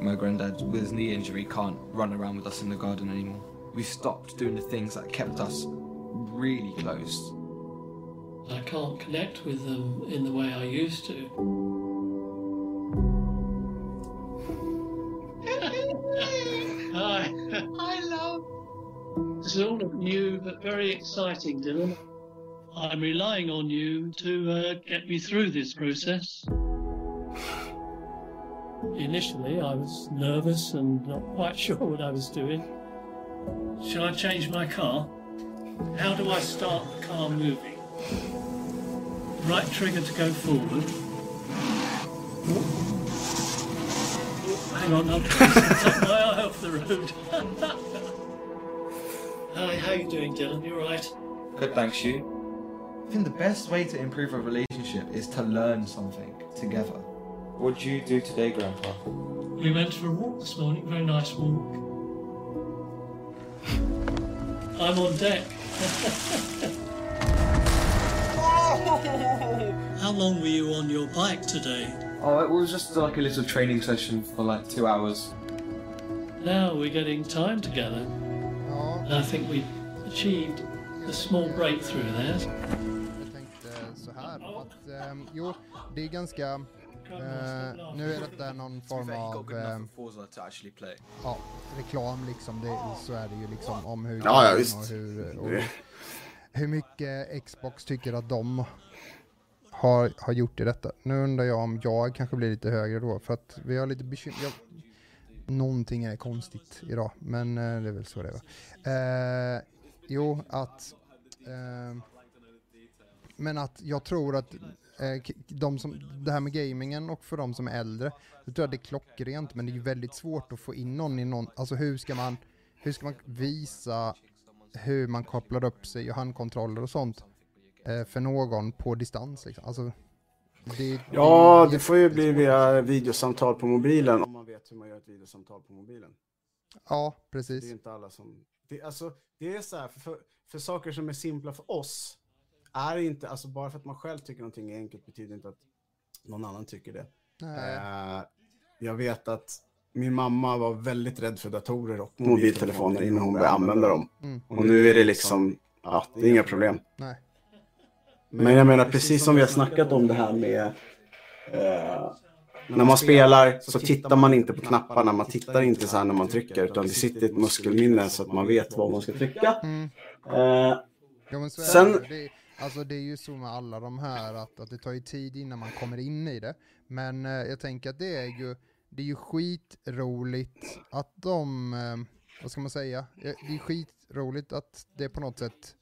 My granddad, with his knee injury, can't run around with us in the garden anymore. We stopped doing the things that kept us really close. I can't connect with them in the way I used to. Hi. I love. This is all new but very exciting, Dylan. I'm relying on you to uh, get me through this process. Initially, I was nervous and not quite sure what I was doing. Shall I change my car? How do I start the car moving? Right trigger to go forward. Oh, hang on, I'll take my eye off the road. Hi, how are you doing, Dylan? You alright? Good, thanks you. I think the best way to improve a relationship is to learn something together. What did you do today, Grandpa? We went for a walk this morning, very nice walk. I'm on deck. How long were you on your bike today? Oh, it was just like a little training session for like two hours. Now we're getting time together. Ja, And I think we've achieved a small breakthrough there. Jo, det är ganska... eh, nu är detta någon form av eh, of Forza to actually play. ja, reklam liksom. Det, så är det ju liksom om hur... Ja, ja, och hur, och hur mycket Xbox tycker att de har, har gjort i detta. Nu undrar jag om jag kanske blir lite högre då för att vi har lite bekymmer. Jag, någonting är konstigt idag men eh, det är väl så det är? Eh, jo, att eh, men att jag tror att de som, det här med gamingen och för de som är äldre, så tror jag det är klockrent men det är väldigt svårt att få in någon i någon, alltså hur ska man, hur ska man visa hur man kopplar upp sig och handkontroller och sånt eh, för någon på distans liksom. Alltså, det, Ja, är det får ju bli via videosamtal på mobilen. Om man vet hur man gör ett videosamtal på mobilen. Ja, Det är precis. inte alla som... Det, alltså, det är så här, för, för, för saker som är simpla för oss, är inte, alltså bara för att man själv tycker någonting är enkelt betyder inte att någon annan tycker det. Eh, jag vet att min mamma var väldigt rädd för datorer och mobiltelefoner innan hon började använda dem. Mm. Och nu är det liksom, ja, det är inga problem. Nej. Men jag menar, precis som vi har snackat om det här med... Eh, när man spelar så tittar man inte på knapparna, man tittar inte så här när man trycker, utan det sitter ett muskelminne så att man vet vad man ska trycka. Mm. Eh, Sen- alltså det är ju så med alla de här att, att det tar ju tid innan man kommer in i det. Men eh, jag tänker att det är ju, det är ju skitroligt att de, eh, vad ska man säga, eh, det är skitroligt att det på något sätt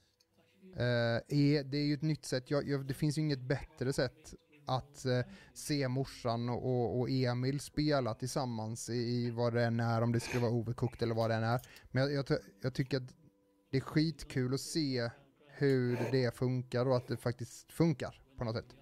eh, är, det är ju ett nytt sätt, jag, jag, det finns ju inget bättre sätt att eh, se morsan och, och, Emil spela tillsammans i, i vad det än är, om det skulle vara overcooked eller vad det än är. Men jag, jag, jag tycker att det är skitkul att se hur det funkar och att det faktiskt funkar på något sätt.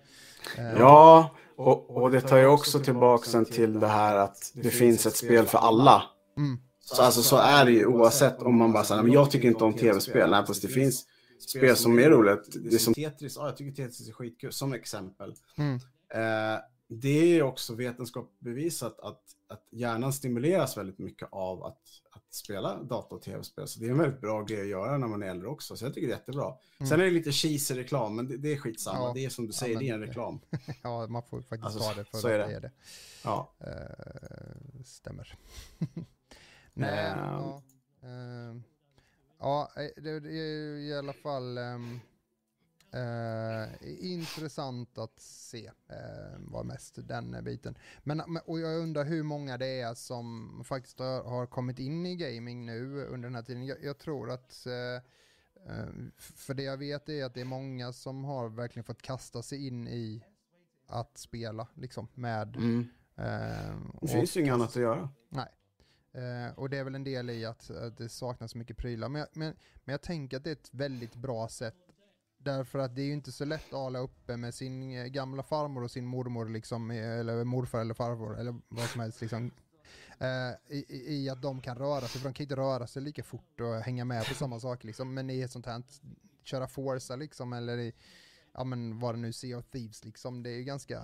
Eh, ja, och, och det tar ju också tillbaka sen till det här att det finns ett spel för alla. Mm. Så, alltså, så är det ju oavsett om man bara säger, men jag tycker inte om tv-spel. Nej, fast det finns spel som är roligt. Det är som Tetris, ja, jag tycker Tetris är skitkul, som exempel. Mm. Eh, det är ju också vetenskap bevisat att, att hjärnan stimuleras väldigt mycket av att, att spela data och tv-spel. Så det är en väldigt bra grej att göra när man är äldre också. Så jag tycker det är jättebra. Sen är det lite cheesy reklam, men det, det är skitsamma. Mm. Ja. Det är som du Ja, säger, men det är en reklam. Ja, man får faktiskt Alltså, ta det för så att är det. det. är det. Ja. Eh, stämmer. Nej, Ehm. ja. ehm, ja, eh, det, är ju i alla fall ehm, eh, intressant att se eh, var mest den biten. Men, och jag undrar hur många det är som faktiskt har, har kommit in i gaming nu under den här tiden. Jag, jag tror att eh, eh, för det jag vet är att det är många som har verkligen fått kasta sig in i att spela liksom med Mm. eh, Det finns ju inget annat att göra. Nej. Eh, och det är väl en del i att, att det saknas så mycket prylar. Men jag, men, men jag tänker att det är ett väldigt bra sätt. Därför att det är ju inte så lätt att hålla uppe med sin eh, gamla farmor och sin mormor liksom, eh, eller morfar eller farfar eller vad som helst liksom. Eh, i, i- att de kan röra sig, för de kan inte röra sig lika fort och hänga med på samma sak liksom. Men i ett sånt här, köra Forza liksom, eller i, ja men vad det nu Sea of Thieves liksom, det är ju ganska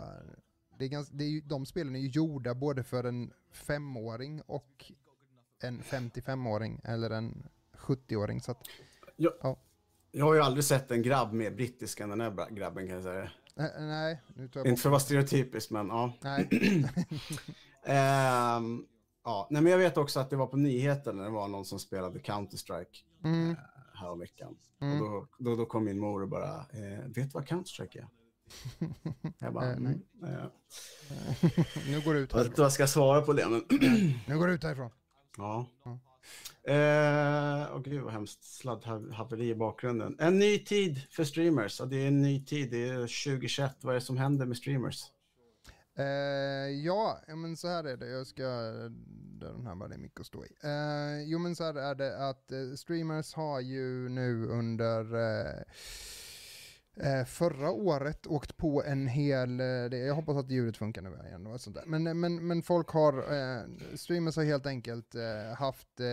det är ganska, det är ju, de spelen är ju gjorda både för en femåring och en 55-åring eller en 70-åring. Så att, Jag har ju aldrig sett en grabb mer brittisk än den här grabben kan jag säga. nej, nu tar jag Inte för att vara stereotypisk, men ja. Nej, Ehm, ja. Nej, men jag vet också att det var på nyheten när det var någon som spelade Counter-Strike mm, eh, häromveckan. Mm. Och då, då, då kom min mor och bara, eh, vet du vad Counter-Strike är? Jag bara, Eh, nej. mm, eh, nu går du ut jag vet inte härifrån. vad jag ska svara på det, men Nu går du ut härifrån. ja. Ja. Eh, åh gud vad hemskt, sladdhaveri i bakgrunden. En ny tid för streamers. Ja, det är en ny tid, det är 2021. Vad är det som händer med streamers? Eh, ja, men så här är det. Jag ska... Eh, där den här var det mycket att stå i. Eh, jo, men så här är det att eh, streamers har ju nu under eh, förra året åkt på en hel... Eh, jag hoppas att ljudet funkar nu igen och sånt där. Men, men, men folk har... Eh, streamers har helt enkelt eh, haft... Eh,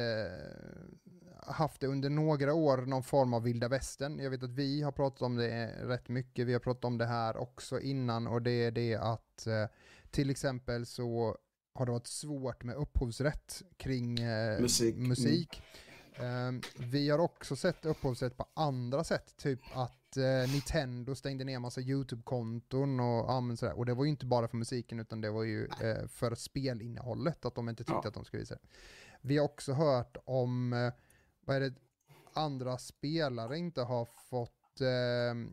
haft det under några år, någon form av vilda västern. Jag vet att vi har pratat om det rätt mycket, vi har pratat om det här också innan och det är det att eh, till exempel så har det varit svårt med upphovsrätt kring eh, Musik. Mm. musik. Ehm, vi har också sett upphovsrätt på andra sätt, typ att att eh, Nintendo stängde ner massa YouTube-konton och, ja, men sådär. och det var ju inte bara för musiken utan det var ju eh, för spelinnehållet, att de inte tyckte Ja. att de skulle visa det. Vi har också hört om, eh, vad är det, andra spelare inte har fått, eh,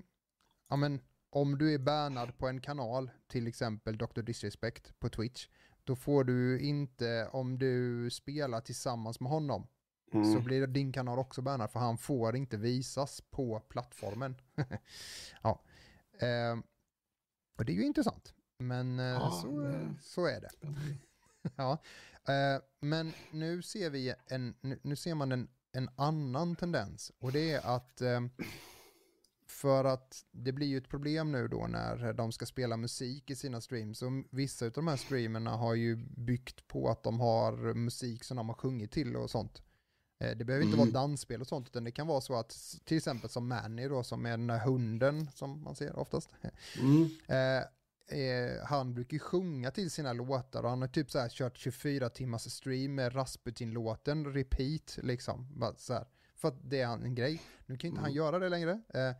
ja men om du är bannad på en kanal, till exempel Dr. Disrespect på Twitch, då får du inte, om du spelar tillsammans med honom, så Mm. blir din kanal också bannad för han får inte visas på plattformen. ja. Eh, och det är ju intressant. Men eh, Ja, så, det- så är det. ja. eh, men nu ser vi en, nu, nu ser man en, en annan tendens och det är att eh, för att det blir ju ett problem nu då när de ska spela musik i sina streams. Och vissa av de här streamerna har ju byggt på att de har musik som de har sjungit till och sånt. Eh, Det behöver inte Mm. vara dansspel och sånt, utan det kan vara så att till exempel som Manny då, som är den där hunden som man ser oftast. Mm. Eh, eh, han brukar ju sjunga till sina låtar och han har typ så här kört 24 timmars stream med Rasputin-låten repeat liksom. Bara så här. För att det är en grej. Nu kan inte han Mm. göra det längre. Eh,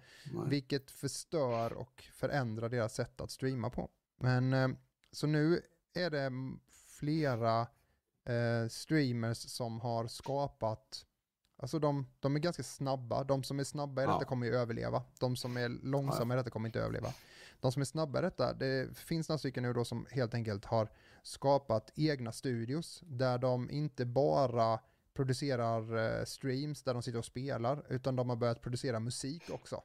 vilket förstör och förändrar deras sätt att streama på. Men eh, så nu är det flera eh, streamers som har skapat, alltså de, de är ganska snabba, de som är snabba i detta Ja. kommer ju överleva, de som är långsamma i detta kommer inte överleva. De som är snabba i detta, det finns några stycken nu då som helt enkelt har skapat egna studios där de inte bara producerar eh, streams där de sitter och spelar, utan de har börjat producera musik också.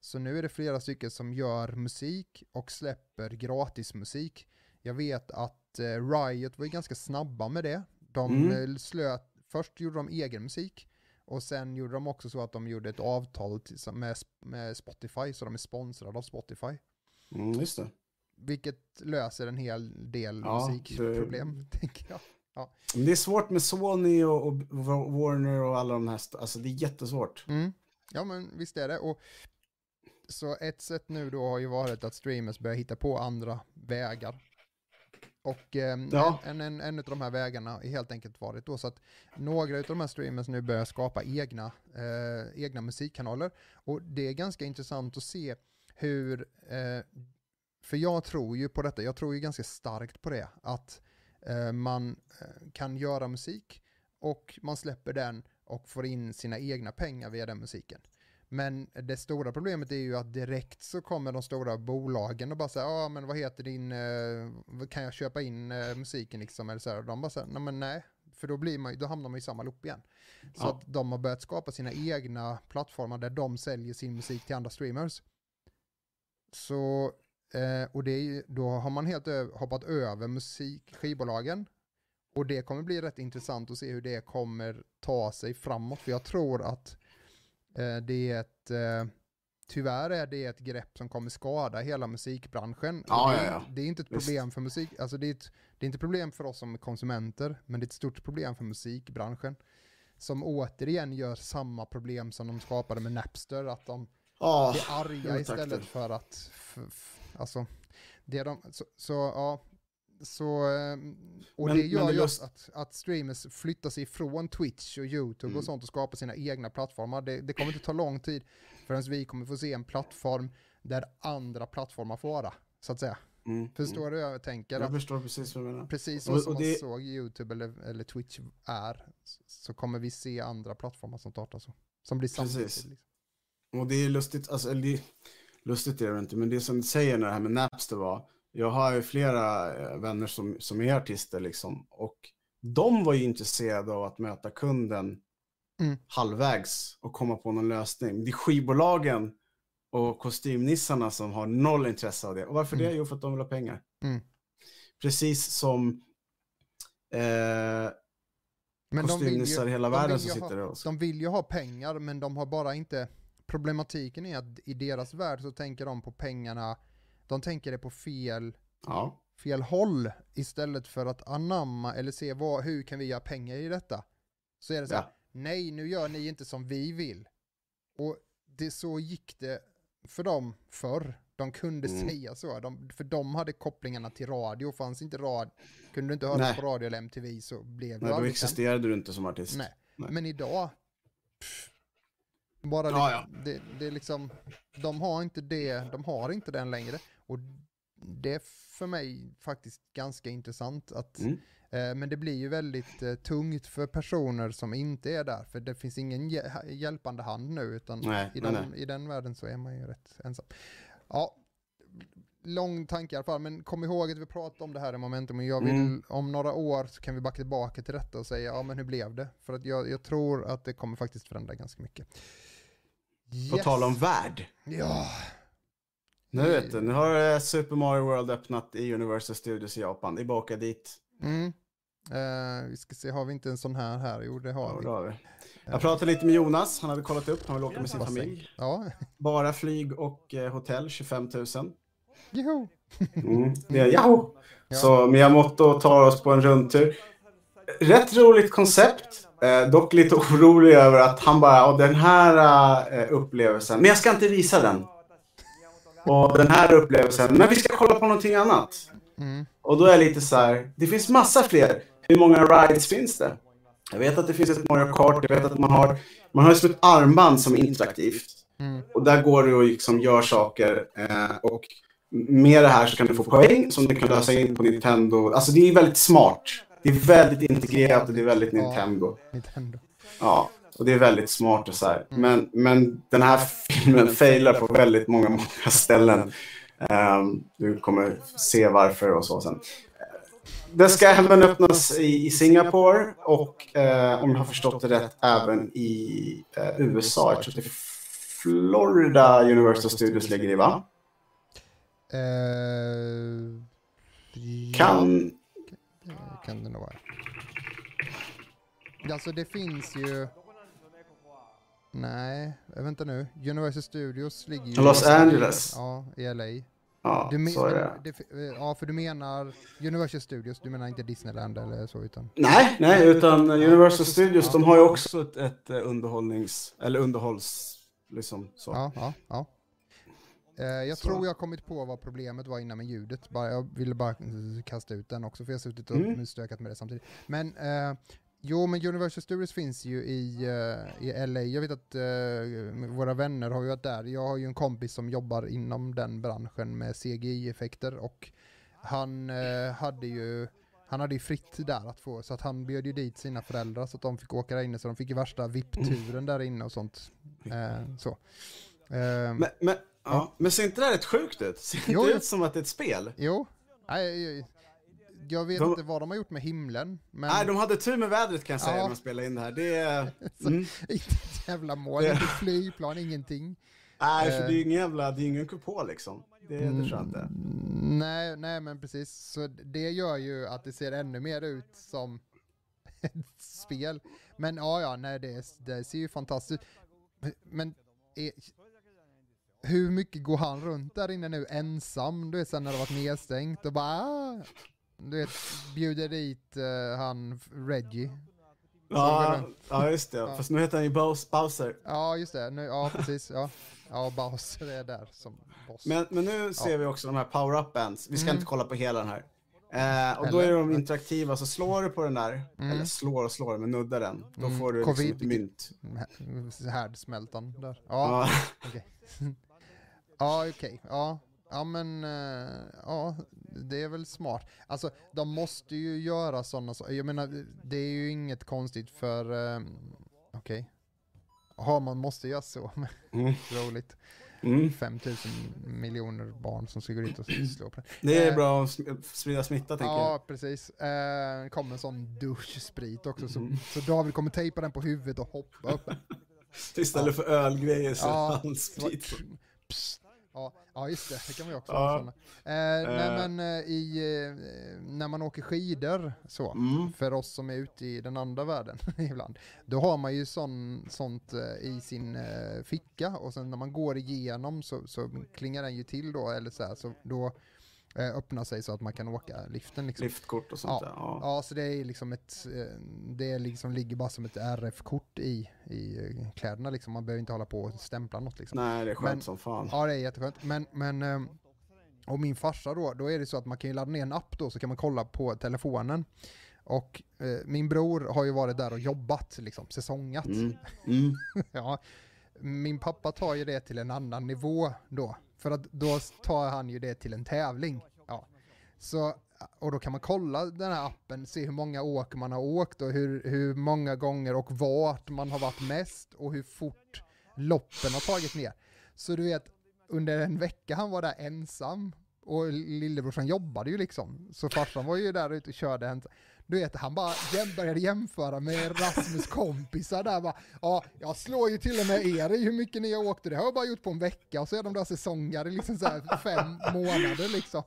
Så nu är det flera stycken som gör musik och släpper gratismusik. Jag vet att eh, Riot var ju ganska snabba med det. De Mm. eh, slöt, först gjorde de egen musik och sen gjorde de också så att de gjorde ett avtal med, med Spotify, så de är sponsrade av Spotify. Mm, just det. Vilket löser en hel del Ja, musikproblem, tänker jag. Men det är svårt med Sony och, och Warner och alla de här, alltså det är jättesvårt. Mm. Ja men visst är det. Och så ett sätt nu då har ju varit att streamers börjar hitta på andra vägar. Och eh, Ja. en, en, en av de här vägarna har helt enkelt varit då så att några av de här streamers nu börjar skapa egna, eh, egna musikkanaler. Och det är ganska intressant att se hur, eh, för jag tror ju på detta, jag tror ju ganska starkt på det, att eh, man eh, kan göra musik och man släpper den och får in sina egna pengar via den musiken. Men det stora problemet är ju att direkt så kommer de stora bolagen och bara säger, ja men vad heter din, eh, kan jag köpa in eh, musiken liksom? Eller så här, och de bara säger, nej men nej, för då, blir man, då hamnar man i samma loop igen. Så Ja. att de har börjat skapa sina egna plattformar där de säljer sin musik till andra streamers. Så, eh, och det ju- då har man helt hoppat över musik, skivbolagen. Och det kommer bli rätt intressant att se hur det kommer ta sig framåt. För jag tror att det är ett, eh, tyvärr är det ett grepp som kommer skada hela musikbranschen. Ja, det, är, ja, ja. det är inte ett Visst. problem för musik, alltså det är, ett, det är inte ett problem för oss som konsumenter, men det är ett stort problem för musikbranschen. Som återigen gör samma problem som de skapade med Napster, att de Ja, blir arga istället för att, f- f- alltså, det de, så, så ja, så, ehm, och Men- det gör ju just- att, att streamers flyttar sig ifrån Twitch och YouTube Mm. och sånt och skapar sina egna plattformar. Det, det kommer inte ta lång tid förrän vi kommer få se en plattform där andra plattformar får vara, så att säga. Mm, Förstår mm. du hur jag tänker? Jag förstår precis vad du menar. precis så Och- som och man det- såg YouTube eller, eller Twitch är, så kommer vi se andra plattformar som startar så. Som blir samtidigt. Precis. Liksom. Och det är lustigt, alltså, eller det, lustigt är det inte, men det som du säger när det här med Napster var, jag har ju flera eh, vänner som, som är artister liksom, och de var ju intresserade av att möta kunden Mm. halvvägs och komma på någon lösning. Det är skivbolagen och kostymnissarna som har noll intresse av det. Och varför Mm. det? Jo, för att de vill ha pengar. Mm. Precis som eh, Men vill ju- kostymnissar i hela de världen som sitter och... De vill ju ha pengar, men de har bara inte... Problematiken är att i deras värld så tänker de på pengarna, de tänker det på fel, Ja, fel håll istället för att anamma eller se vad, hur kan vi göra pengar i detta. Så är det så här, Ja. nej nu gör ni inte som vi vill. Och det så gick det för dem förr. De kunde Mm. säga så, de, för de hade kopplingarna till radio, fanns inte radio, kunde du inte höra på radio eller MTV så blev du nej, då existerade du inte som artist. Nej. Nej. Men idag, pff, bara Ja, det, ja. Det, det är liksom, de har inte det, de har inte den längre. Och det är för mig faktiskt ganska intressant att Mm. Eh, Men det blir ju väldigt eh, tungt för personer som inte är där, för det finns ingen hj- hjälpande hand nu, utan Nej, i, nej, den, nej. i den världen så är man ju rätt ensam. Ja, lång tanke i alla fall, men kom ihåg att vi pratade om det här i momentum och jag vill, Mm. om några år så kan vi backa tillbaka till detta och säga, ja men hur blev det? För att jag, jag tror att det kommer faktiskt förändra ganska mycket. På Yes. tal om värld. Ja, Nu vet du, nu har eh, Super Mario World öppnat i Universal Studios i Japan. Det är bara att åka dit. mm. Eh, vi ska se, har vi inte en sån här här? Jo, det har Ja, vi. det har vi. Jag pratade lite med Jonas, han hade kollat upp, han vill åka med sin familj. Ja, Bara flyg och eh, hotell, 25 000. jo. Mm, det är Yahoo! Ja. Så Miyamoto tar oss på en rundtur. Rätt roligt koncept. Eh, dock lite orolig över att han bara, "Ja, den här eh, upplevelsen, men jag ska inte visa den. Och den här upplevelsen, men vi ska kolla på någonting annat. Mm. Och då är jag lite så här, det finns massa fler. Hur många rides finns det? Jag vet att det finns ett Mario Kart, jag vet att man har, man har som ett armband som är interaktivt. Mm. Och där går du och liksom gör saker. Eh, och med det här så kan du få poäng som du kan lösa in på Nintendo. Alltså det är väldigt smart. Det är väldigt integrerat och det är väldigt Ja. Nintendo. Nintendo. Ja, och det är väldigt smart och så här. Men, men den här filmen failar på väldigt många, många ställen. Ehm, du kommer se varför och så sen. Den ska även öppnas i, i Singapore och eh, om jag har förstått det rätt även i eh, USA. Jag tror att det är Florida Universal Studios ligger i va? Eh, Kan... Ja, kan det nog vara. Alltså det finns ju... Nej, äh, vänta nu. Universal Studios ligger ju i Los Angeles. Ja, i LA. Ja, Du men, så är det. men det, eh, ja, för du menar Universal Studios, du menar inte Disneyland eller så utan? Nej, nej, utan Universal Studios, de har ju också ett, ett eh, underhållnings... Eller underhålls... Liksom så. Ja, ja, ja. Eh, jag Så. tror jag har kommit på vad problemet var innan med ljudet. Bara, jag ville bara eh, kasta ut den också för jag har suttit och Mm. stökat med det samtidigt. Men eh, jo, men Universal Studios finns ju i, eh, i LA. Jag vet att eh, våra vänner har ju varit där. Jag har ju en kompis som jobbar inom den branschen med CGI-effekter och han eh, hade ju han hade ju fritt där att få, så att han bjöd ju dit sina föräldrar så att de fick åka där inne, så de fick ju värsta VIP-turen där inne och sånt. Eh, så. Men, men, ja. men ser inte det här rätt sjukt ut? Ser inte Jo, det jo. ut som att det är ett spel? Jo, nej, jag, vet De- inte vad de har gjort med himlen, men Nej, de hade tur med vädret kan jag säga Ja. när de spelade in det här. Det är... Mm. inte ett jävla mål, inte flygplan, ingenting. Nej, för Eh. det är ju ingen jävla... Det är ingen kupol liksom. Det, det tror jag inte. Nej, nej men precis. Så det gör ju att det ser ännu mer ut som ett spel. Men ja, ja, nej det, det ser ju fantastiskt ut. Men är, hur mycket går han runt där inne nu ensam? Du vet sen när det varit nedstängt och bara ah, du vet, bjuder dit eh, han Reggie. Ja, ja, just det. Ja. Fast nu heter han ju Bows- Bowser. Ja, just det. Nu, ja, precis. Ja, ja Bowser är där som boss. Men, men nu ser vi också de här power-up bands. Vi ska Mm. inte kolla på hela den här. Eh, och då Eller? är de interaktiva, så slår du på den där, Mm. eller slår och slår, men nuddar den, då Mm. får du liksom Covid. ett mynt. Härdsmältan där. Ja, Ja. okej. ja, okej. Ja. ja, men eh, ja, det är väl smart. Alltså, de måste ju göra sådana saker. Jag menar, det är ju inget konstigt för... eh, okej. Ja, man måste göra så. Mm. Roligt. Mm. 5000 miljoner barn som ska gå dit och slå på det. Det är Eh, bra att sprida smitta, tänker jag. Ja, precis. Eh, kom en sån duschsprit också, så, Mm. så David kommer tejpa den på huvudet och hoppa upp. Istället för ölgrejer så Ja, handsprit. Psst. Ja, ja, just det. Det kan man ju också Ja. Eh, nej, Eh. men eh, i, eh, när man åker skidor så, Mm. för oss som är ute i den andra världen ibland, då har man ju sån, sånt i sin ficka och sen när man går igenom så, så klingar den ju till då, eller så här, så då eh, öppnar sig så att man kan åka liften liksom. Liftkort och sånt där. Ja. Ja, så det är liksom ett, eh, det liksom ligger bara som ett RF-kort i, i eh, kläderna liksom. Man behöver inte hålla på och stämpla något liksom. Nej, det är skönt Men- som fan. Ja, det är jätteskönt. Men, men och min farsa då, då är det så att man kan ju ladda ner en app då så kan man kolla på telefonen. Och eh, min bror har ju varit där och jobbat liksom, säsongat. Mm. Mm. ja. min pappa tar ju det till en annan nivå då. För att då tar han ju det till en tävling. Ja. Så, och då kan man kolla den här appen, se hur många åk man har åkt och hur, hur många gånger och vart man har varit mest och hur fort loppen har tagit ner. Så du vet, under en vecka han var där ensam och lillebrorsan jobbade ju liksom. Så farsan var ju där ute och körde ensam. Du vet, han bara började jämföra med Rasmus kompisar där bara. Ja, jag slår ju till och med er i hur mycket ni har åkt. Det har jag bara gjort på en vecka och så är de där säsongare liksom så här fem månader liksom.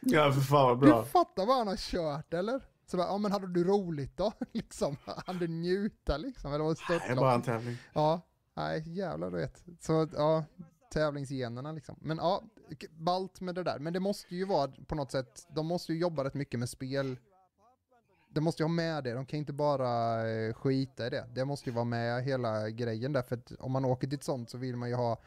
Ja, för fan vad bra. Du fattar vad han har kört eller? Så bara, ja men hade du roligt då? liksom, han du njuta liksom? Eller var det Det är bara en tävling. Ja, nej jävlar du vet. Så ja, tävlingsgenerna liksom. Men ja, ballt med det där. Men det måste ju vara på något sätt, de måste ju jobba rätt mycket med spel. De måste ju ha med det, de kan inte bara eh, skita i det. Det måste ju vara med hela grejen där, för att om man åker till ett sånt så vill man ju ha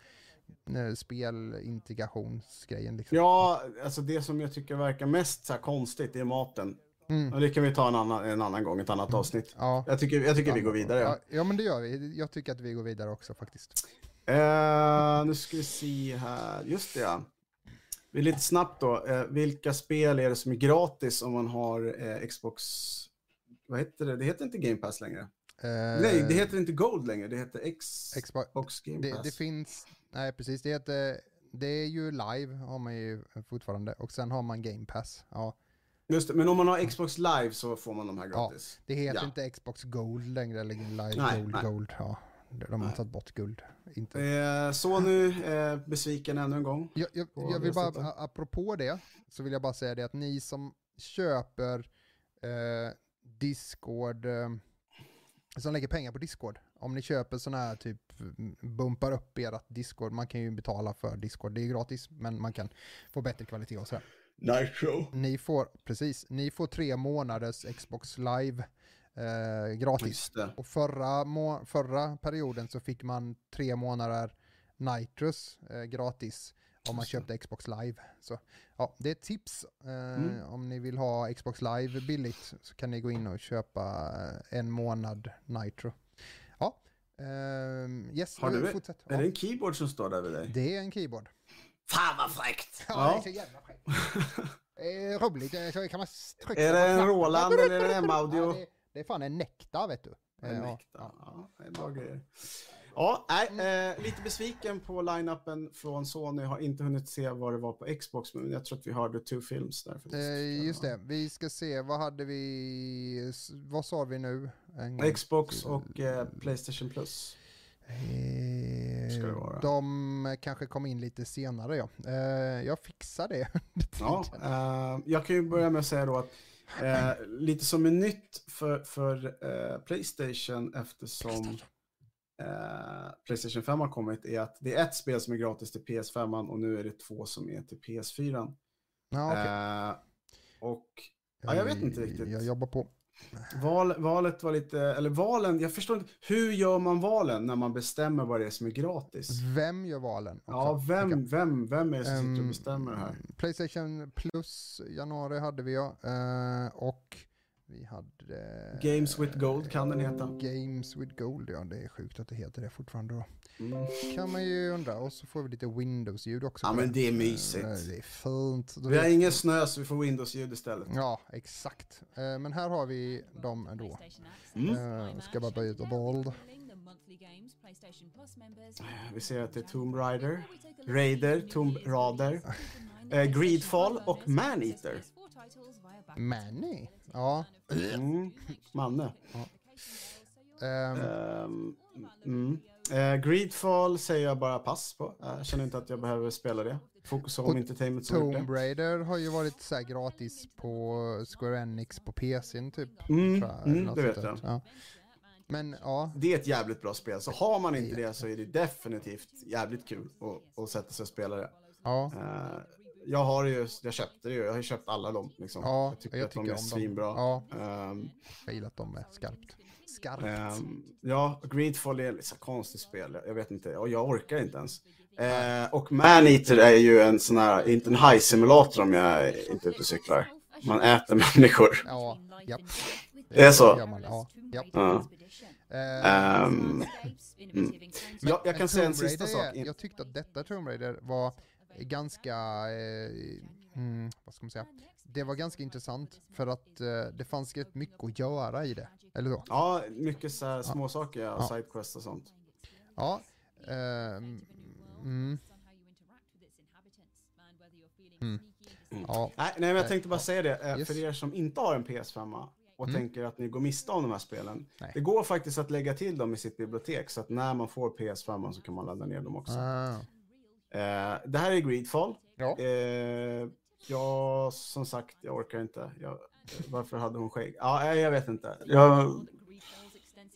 eh, spelintegrationsgrejen liksom. Ja, alltså det som jag tycker verkar mest så konstigt är maten. Mm. Och det kan vi ta en annan, en annan gång, ett annat avsnitt. Ja. Jag tycker, jag tycker vi går vidare. Ja, ja, men det gör vi. Jag tycker att vi går vidare också faktiskt. Eh, nu ska vi se här. Just det, ja. Vi är lite snabbt då. Eh, vilka spel är det som är gratis om man har eh, Xbox? Vad heter det? Det heter inte Game Pass längre. Eh, Nej, det heter inte Gold längre. Det heter Xbox Xbox, Game det, Pass. det finns, nej precis, det heter, det är ju live har man ju fortfarande och sen har man game pass. Ja, Just det, men om man har Xbox Live så får man de här Ja. gratis. det heter Ja. inte Xbox Gold längre eller live Nej, Gold nej. Gold. Ja, de har Nej. tagit bort guld. Inte. Eh, så nu, eh, besviken ännu en gång. Jag, jag, jag vill det bara, sättet. apropå det, så vill jag bara säga det att ni som köper eh, Discord, eh, som lägger pengar på Discord, om ni köper sådana här typ, mm, bumpar upp ert Discord, man kan ju betala för Discord, det är gratis, men man kan få bättre kvalitet och sådär. Nitro. Ni får, precis, ni får tre månaders Xbox live eh, gratis. Och förra, må- förra perioden så fick man tre månader Nitrus eh, gratis om man köpte Xbox live. Så ja, det är ett tips. Eh, Mm. Om ni vill ha Xbox live billigt så kan ni gå in och köpa eh, en månad Nitro. Ja, ehm, yes, Har du- fortsätt. Är Ja, det en keyboard som står där vid dig? det är en keyboard. Fan vad fräckt! Ja, Ja. det är så jävla fräckt. Eh, roligt, eh, så kan man trycka Är det en. Roland eller en M-audio? Ja, det, är fan en Nektar vet du. En ja, Nektar. ja. Ja, det är bra grejer. Ja, nej, eh, lite besviken på line-upen från Sony. Har inte hunnit se vad det var på Xbox, men jag tror att vi hörde Two Films där. Eh, just det, vi ska se, vad hade vi, vad sa vi nu? En Xbox och eh, Playstation Plus. Eh, ska det vara. De kanske kom in lite senare ja. Eh, jag fixar det Ja, eh, jag kan ju börja med att säga då att eh, lite som är nytt för, för eh, Playstation eftersom eh, Playstation 5 har kommit är att det är ett spel som är gratis till PS5 och nu är det två som är till PS4. Ja, okej. Eh, och ja, jag vet inte riktigt. Jag jobbar på. Val, valet var lite, eller valen, jag förstår inte, hur gör man valen när man bestämmer vad det är som är gratis? Vem gör valen? också, Ja, vem, vem, vem är det som sitter och Ehm, bestämmer det här? Playstation Plus januari hade vi ja. Eh, och vi hade... Games with Gold kan den heta. Games with Gold, ja det är sjukt att det heter det fortfarande då. Mm. Kan man ju undra. Och så får vi lite Windows-ljud också. Ja, men det är Eh, mysigt. Det är fint. Vi har ingen snö så vi får Windows-ljud istället. Ja, exakt. Eh, Men här har vi dem ändå. Mm. Eh, ska bara byta bold. Vi ser att det är Tomb Raider, Raider, Tomb Raider, Greedfall och Maneater. Manny? Ja. Mm. Manne. ehm, Ehm, mm. Eh, Greedfall säger jag bara pass på. Jag känner inte att jag behöver spela det. Focus Home Entertainment som Tomb. Raider har ju varit så gratis på Square Enix på PCn typ. Mm, tror jag, mm, det vet jag. Ja. Men ja, Det är ett jävligt bra spel. Så har man inte det så är det definitivt jävligt kul att, att sätta sig och spela det. ja. Eh, jag har ju, jag köpte det ju, jag har ju köpt alla dem liksom. Ja, jag tycker jag att de är om dem. svinbra. Ja. Ehm, Jag gillar att de är skarpt. Skarpt. ehm, ja, Greedfall är ett så konstigt spel, jag vet inte, och jag orkar inte ens. Eh, och Maneater är ju en sån här, inte en high-simulator om jag är inte är ute och cyklar. Man äter människor. Ja, japp. Det är så? Man, ja, japp. Ja. Eh, Ehm, mm. Jag, jag kan säga en sista sak. Jag tyckte att detta Tomb Raider var ganska, eh, mm, vad ska man säga, det var ganska intressant för att eh, det fanns rätt mycket att göra i det. Eller så? Ja, mycket så här småsaker, ja. Ja. sidequests och sånt. Ja. ehm, mm, Mm. ja. Nej, nej, men jag Eh, tänkte bara ja. säga det. eh, Yes. För er som inte har en PS5 och Mm. tänker att ni går miste om de här spelen. Nej. Det går faktiskt att lägga till dem i sitt bibliotek så att när man får PS5 så kan man ladda ner dem också. Ah. Eh, det här är Greedfall. Ja. Eh, ja, som sagt, jag orkar inte. Jag, varför hade hon skägg? Ja, jag vet inte. Jag,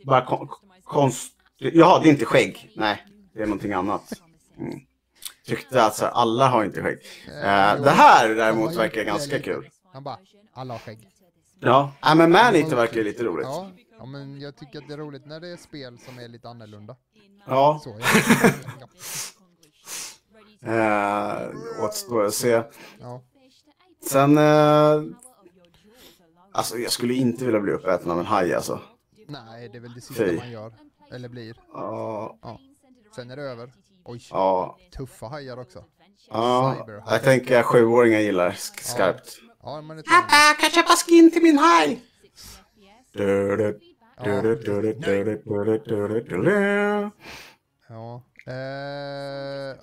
bara kon, konst... Ja, det är inte skägg. Nej, det är någonting annat. Mm. Tyckte att så alla har inte skägg. Eh, jo. det här däremot verkar ganska kul. Han bara, alla har skägg. Ja, ja men Maneater verkar lite roligt. Ja, ja, men jag tycker att det är roligt när det är spel som är lite annorlunda. Ja, Så, ja. eh, återstår att se. ja. Sen... Eh, alltså jag skulle inte vilja bli uppäten av en haj alltså. Nej, det är väl det sista Fy. man gör. Eller blir. Ja. ja. Sen är det över. Oj, ja. tuffa hajar också. Ja, Cyberhajar. jag tänker sjuåringar gillar sk skarpt. Ja, men det Pappa, kan jag köpa skin till min haj? Ja. ja. Eh,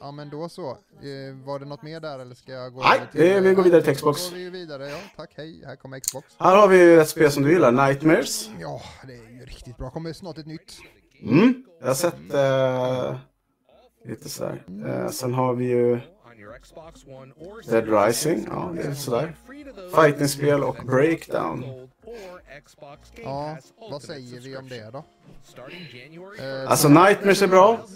ja, men då så. Eh, var det något mer där eller ska jag gå Nej, över det- vi går vidare till Xbox. Då går vi vidare, ja. Tack, hej. Här kommer Xbox. Här har vi ett spel som du gillar, Nightmares. Ja, det är ju riktigt bra. Kommer snart ett nytt. Mm, jag har sett eh, lite sådär. Eh, sen har vi ju Dead Rising, ja det är sådär. Fightingspel och Breakdown. Ja, vad säger vi om det då? Eh, Alltså Nightmares är bra.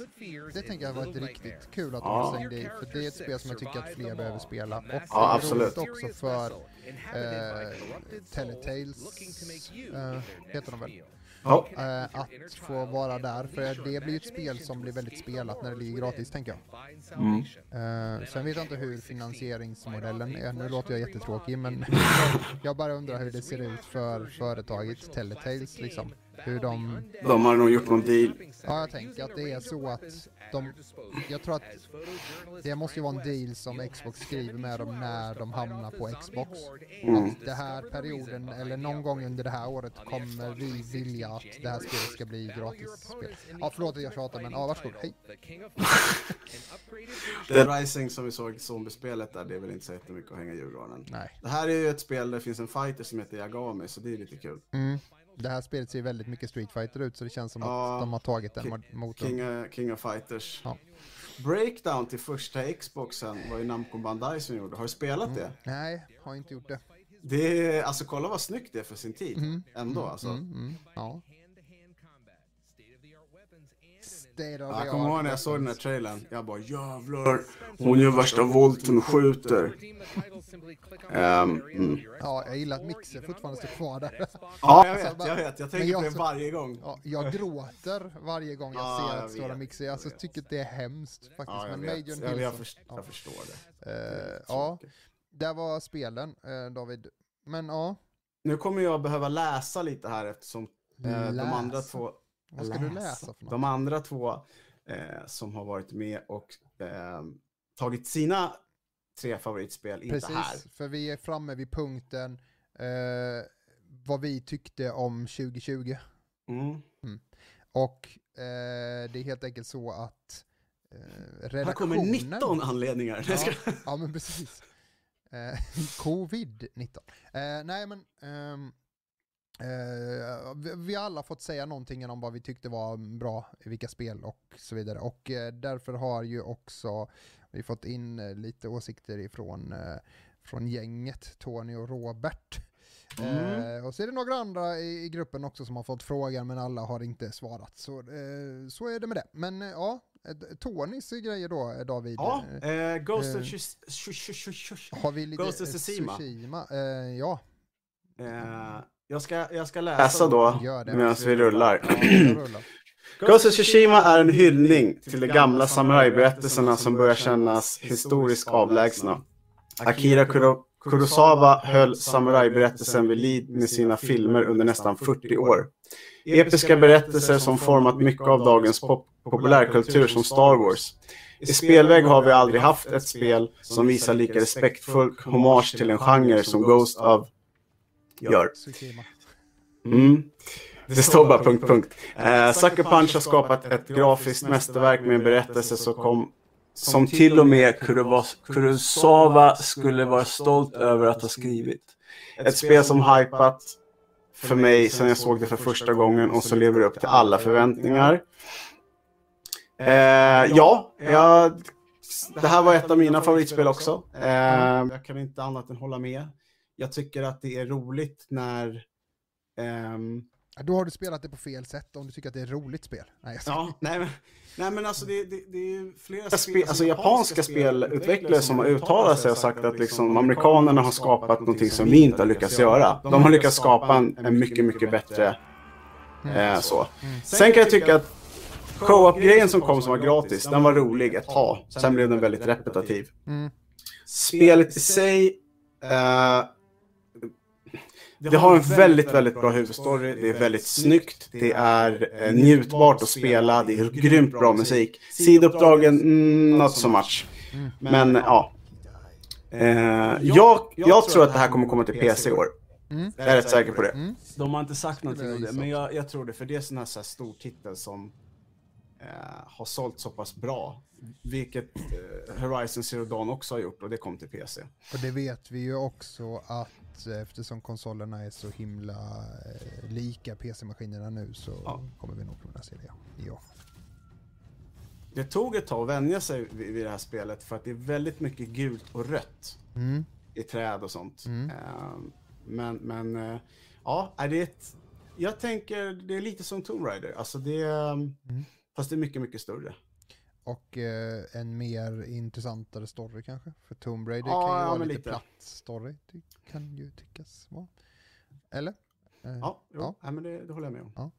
Det tänker jag var ett riktigt kul att de Ja. slängde i, för det är ett spel som jag tycker att fler behöver spela. Och Ja, absolut. också för eh, Teletales, eh, heter de väl, Ja, eh, att få vara där. För det blir ett spel som blir väldigt spelat när det ligger gratis, tänker jag. mm. Eh, sen vet jag inte hur finansieringsmodellen är. Nu låter jag jättetråkig, men jag bara undrar hur det ser ut för företaget Teletales, liksom. Hur de de har nog gjort någon deal. Ja, jag tänker att det är så att de... Jag tror att det måste ju vara en deal som Xbox skriver med dem när de hamnar på Xbox. Mm. Att det här perioden, eller någon gång under det här året, kommer vi vilja att det här spelet ska bli gratis spel. Ja, förlåt att jag tjatar, men ja, varsågod. Hej. Dead Rising som vi såg zombiespelet där, det är väl inte så jättemycket att hänga i julgranen. Nej. Det här är ju ett spel där det finns en fighter som heter Yagami, så det är lite kul. Mm. Det här spelet ser väldigt mycket Street Fighter ut, så det känns som Ja. att de har tagit den King- mo- motorn. King, of- King of Fighters. Ja. Breakdown till första Xboxen var ju Namco Bandai som gjorde. Har du spelat det? Nej, har inte gjort det. Det är, alltså kolla vad snyggt det är för sin tid. Mm. Ändå alltså. Mm, mm, ja. Of the jag kommer ihåg när jag såg den här trailern. Jag bara jävlar. Hon gör värsta volten och skjuter. Ehm, mm. Ja, jag gillar att Mixer fortfarande står kvar där. Ja, jag vet, jag vet. Jag tänker jag på det varje gång. Ja, jag gråter varje gång jag Ja, ser jag att Stora Mixer. Alltså, jag tycker att det är hemskt faktiskt. Ja, jag men vet. Major Jag, jag, Nilsson- först, ja. jag förstår det. Eh, ja, där var spelen, eh, David. Men ja, Nu kommer jag behöva läsa lite här eftersom eh, de andra två... vad ska du läsa för något? De andra två eh, som har varit med och eh, tagit sina tre favoritspel inte här. Precis, för vi är framme vid punkten eh, vad vi tyckte om 2020. Mm. Och eh, det är helt enkelt så att eh, Här redaktionen... kommer 19 anledningar. Jag ska... Ja, ja men precis. Eh, Covid-19. Eh, nej men, ehm, eh, vi, har alla fått säga någonting om vad vi tyckte var bra, vilka spel och så vidare. Och eh, därför har ju också vi fått in eh, lite åsikter ifrån eh, från gänget, Tony och Robert. Mm. Eh, och så är det några andra i, i gruppen också som har fått frågan men alla har inte svarat. Så, eh, så är det med det. Men ja, Tonys grejer då, David. Ja, Eh, Ghost of Shush- har vi lite Ghost of Tsushima. Tsushima? Ja, Eh, jag, ska, jag ska läsa då gör det. medan vi rullar. Ja, vi rullar. Ghost of Tsushima är en hyllning till de gamla samurajberättelserna som börjar kännas historiskt avlägsna. Akira Kuro- Kurosawa höll samurajberättelsen vid liv med sina filmer under nästan 40 år. Episka berättelser som format mycket av dagens pop populärkultur som Star Wars. I spelväg har vi aldrig haft ett spel som visar lika respektfull hommage till en genre som Ghost of gör. Mm. Det står bara punkt, punkt. Eh, Sucker Punch har skapat ett grafiskt mästerverk med en berättelse som, kom, som till och med Kurosawa skulle vara stolt över att ha skrivit. Ett spel som hypat för mig sedan jag såg det för första gången och som lever upp till alla förväntningar. Eh, ja, jag, det här var ett av mina favoritspel också. Eh, jag kan inte annat än hålla med. Jag tycker att det är roligt när Ja, Då har du spelat det på fel sätt om du tycker att det är ett roligt spel. Nej. Ja, nej men, nej, men alltså det, det, det är flera spel, alltså japanska spelutvecklare som har uttalat sig och sagt att liksom amerikanerna har skapat någonting som vi inte har lyckats göra. De har lyckats skapa en, en mycket, mycket bättre eh, så. Sen kan jag tycka att co-op-grejen som kom som var gratis, den var rolig ett tag. Sen blev den väldigt repetitiv. Mm. Spelet i sig, eh, det har en väldigt, väldigt bra huvudstory. Det är väldigt snyggt. Det är eh, njutbart att spela. Det är grymt bra musik. Sidouppdragen, mm, not so much. Men ja. Eh, jag, jag tror att det här kommer komma till PC i år. Mm. Jag är rätt säker på det. Mm. De har inte sagt någonting om det, men jag, jag tror det. För det är sån här, så här stor titel som eh, har sålt så pass bra. Vilket eh, Horizon Zero Dawn också har gjort och det kom till PC. Och det vet vi ju också att eh, eftersom konsolerna är så himla eh, lika PC-maskinerna nu så Ja. kommer vi nog kunna se det. Ja. Det tog ett tag att vänja sig vid, det här spelet för att det är väldigt mycket gult och rött Mm. i träd och sånt. Mm. Ehm, men, men eh, ja, är det ett, jag tänker det är lite som Tomb Raider. Alltså det är, Mm. Fast det är mycket, mycket större. Och eh, en mer intressantare story kanske. För Tomb Raider Ja, kan ju ja, vara lite, lite. platt story. Det kan ju tyckas vara. Eller? Eh, Ja, jo, Ja. Nej, men det, det håller jag med om. Ja.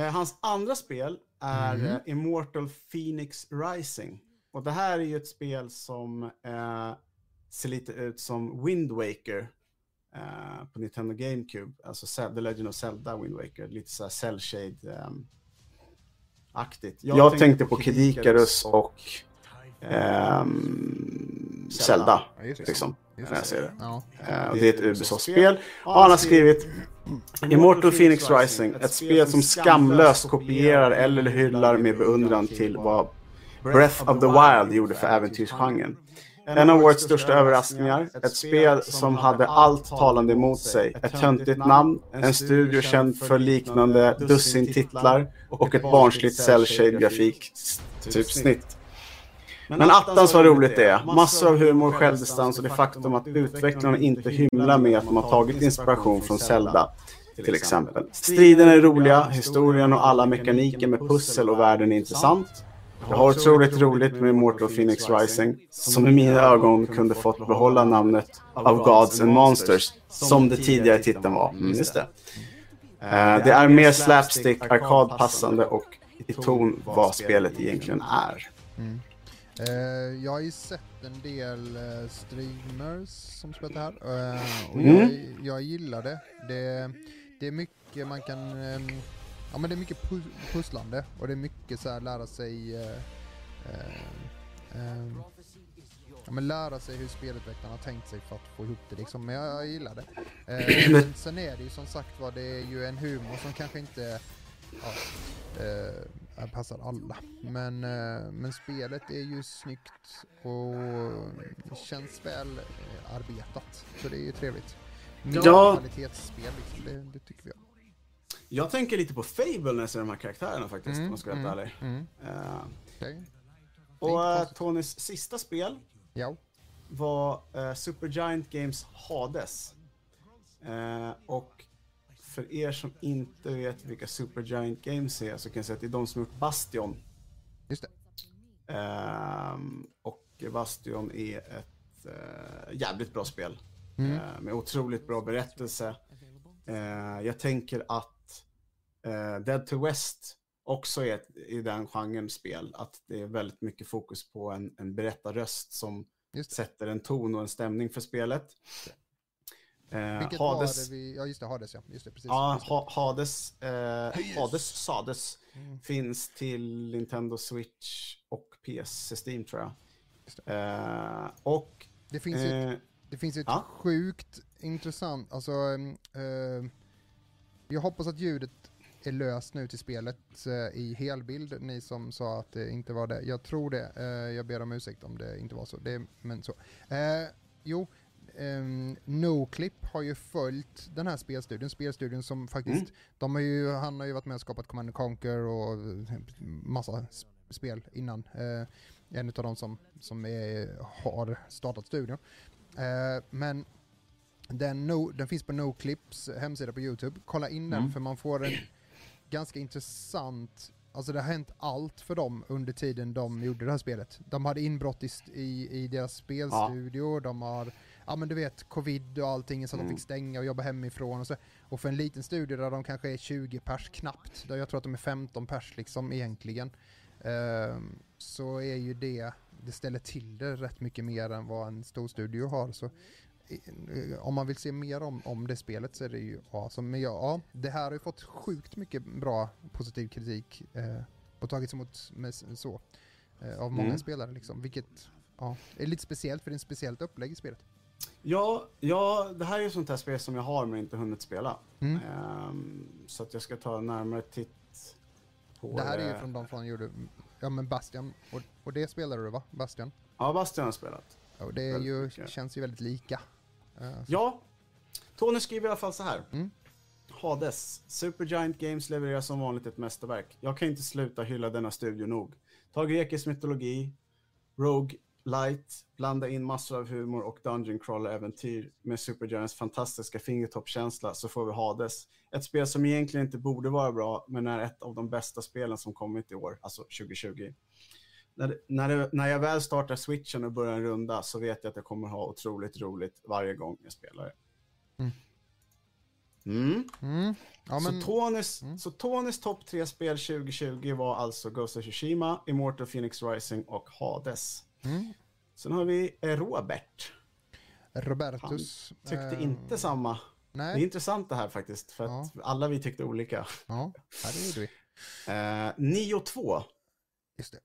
Eh, hans andra spel är Mhm. eh, Immortal Phoenix Rising. Och det här är ju ett spel som eh, ser lite ut som Wind Waker eh, på Nintendo GameCube. Alltså The Legend of Zelda Wind Waker. Lite så här cell shade ehm, aktigt. Jag, tänkte på Kid Icarus och ehm, Zelda. Ja, just det. Liksom, Just när jag ser det. Ja. Eh, det är ett Ubisoft-spel. Och han har skrivit Immortal Phoenix Rising, ett spel som skamlöst kopierar eller hyllar med beundran till vad Breath of the Wild gjorde för äventyrsgenren. En av årets största överraskningar, ett spel som hade allt talande emot sig, ett töntigt namn, en studio känd för liknande dussin titlar och ett barnsligt cell shade grafik typsnitt. Men attans vad roligt det är. Massor av humor, självdistans och det faktum att utvecklarna inte hymlar med att de har tagit inspiration från Zelda. Till exempel. Striderna är roliga, historien och alla mekaniker med pussel och världen är intressant. Jag har otroligt roligt med Immortal Phoenix Rising, som i mina ögon kunde fått behålla namnet av Gods and Monsters, som det tidigare titeln var. Mm, just det. Eh, det är mer slapstick, arkadpassande och i ton vad spelet egentligen är. Mm. Eh, jag har ju sett en del eh, streamers som spelat det här och Mm. jag, jag gillar det. det. Det är mycket man kan, ehm, ja men det är mycket pu- pusslande och det är mycket så här lära sig eh, eh, ehm, Ja, men lära sig hur spelutvecklarna har tänkt sig för att få ihop det liksom. Men jag, jag gillar det. Eh, men sen är det ju som sagt var, det är ju en humor som kanske inte ja, eh, passar alla. Men, eh, men spelet är ju snyggt och känns väl eh, arbetat. Så det är ju trevligt. Ja. kvalitetsspel liksom, det, det tycker vi om. Jag tänker lite på Fable när jag ser de här karaktärerna faktiskt, Mm, om jag ska vara helt ärlig. Mm. Eh, Okej. och eh. Tonys sista spel Ja. var eh, Supergiant Games Hades. Eh, och för er som inte vet vilka Supergiant Games är så kan jag säga att det är de som har gjort Bastion. Just det. Ehm, och Bastion är ett eh, jävligt bra spel. Mm. Med otroligt bra berättelse. Jag tänker att eh, Dead to West också är ett, i den genren spel. Att det är väldigt mycket fokus på en, en berättarröst som sätter en ton och en stämning för spelet. Eh, Vilket Hades, var det vi... Ja, just det, Hades ja. Just det, precis. ja, Just det. ha, Hades, eh, Hades, Sades Mm. finns till Nintendo Switch och PS Steam tror jag. Eh, och Det finns eh, Det finns ett Ja. sjukt intressant, alltså eh, jag hoppas att ljudet är löst nu till spelet eh, i helbild, ni som sa att det inte var det. Jag tror det, eh, jag ber om ursäkt om det inte var så, det, men så. Eh, jo, um, Noclip har ju följt den här spelstudion, spelstudion som faktiskt, Mm. de har ju, han har ju varit med och skapat Command and Conquer och massa spel innan. Eh, en av de som, som är, har startat studion. Eh, men den, no, den finns på Noclips hemsida på Youtube. Kolla in den Mm. för man får en ganska intressant Alltså det har hänt allt för dem under tiden de gjorde det här spelet. De hade inbrott i, i, i deras spelstudio, de har, ja men du vet, covid och allting så att de Mm. fick stänga och jobba hemifrån och så. Och för en liten studio där de kanske är 20 pers knappt, där jag tror att de är 15 pers liksom egentligen, ehm, så är ju det, det ställer till det rätt mycket mer än vad en stor studio har. Så eh, om man vill se mer om, om det spelet så är det ju awesome. Men ja, ja, det här har ju fått sjukt mycket bra positiv kritik eh, och tagits emot med så eh, av många Mm. spelare liksom. Vilket ja, är lite speciellt för det är ett speciellt upplägg i spelet. ja, ja, det här är ju sånt här spel som jag har men inte hunnit spela. Mm. Ehm, så att jag ska ta en närmare titt på Det här är ju från de som gjorde, ja men Bastian, och, och det spelade du va? Bastian? Ja, Bastian har spelat. Ja, det ju, känns ju väldigt lika. Eh, så- Ja, Tony skriver i alla fall så här. Mm. Hades. Supergiant Games levererar som vanligt ett mästerverk. Jag kan inte sluta hylla denna studio nog. Ta grekisk mytologi, Rogue Light, blanda in massor av humor och Dungeon Crawler-äventyr med Supergiants fantastiska fingertoppkänsla så får vi Hades. Ett spel som egentligen inte borde vara bra, men är ett av de bästa spelen som kommit i år, alltså 2020. När, när, när jag väl startar switchen och börjar en runda så vet jag att jag kommer ha otroligt roligt varje gång jag spelar det. Mm. Mm. Mm. Ja, men, så Tonys, Mm. Tonys topp tre spel 2020 var alltså Ghost of Tsushima, Immortal Phoenix Rising och Hades. mm. Sen har vi eh, Robert. Robertus. Tyckte eh, inte samma. Det är Nej, intressant det här faktiskt, för att alla vi tyckte olika. ja, det gjorde vi. Eh, 9-2, Just det.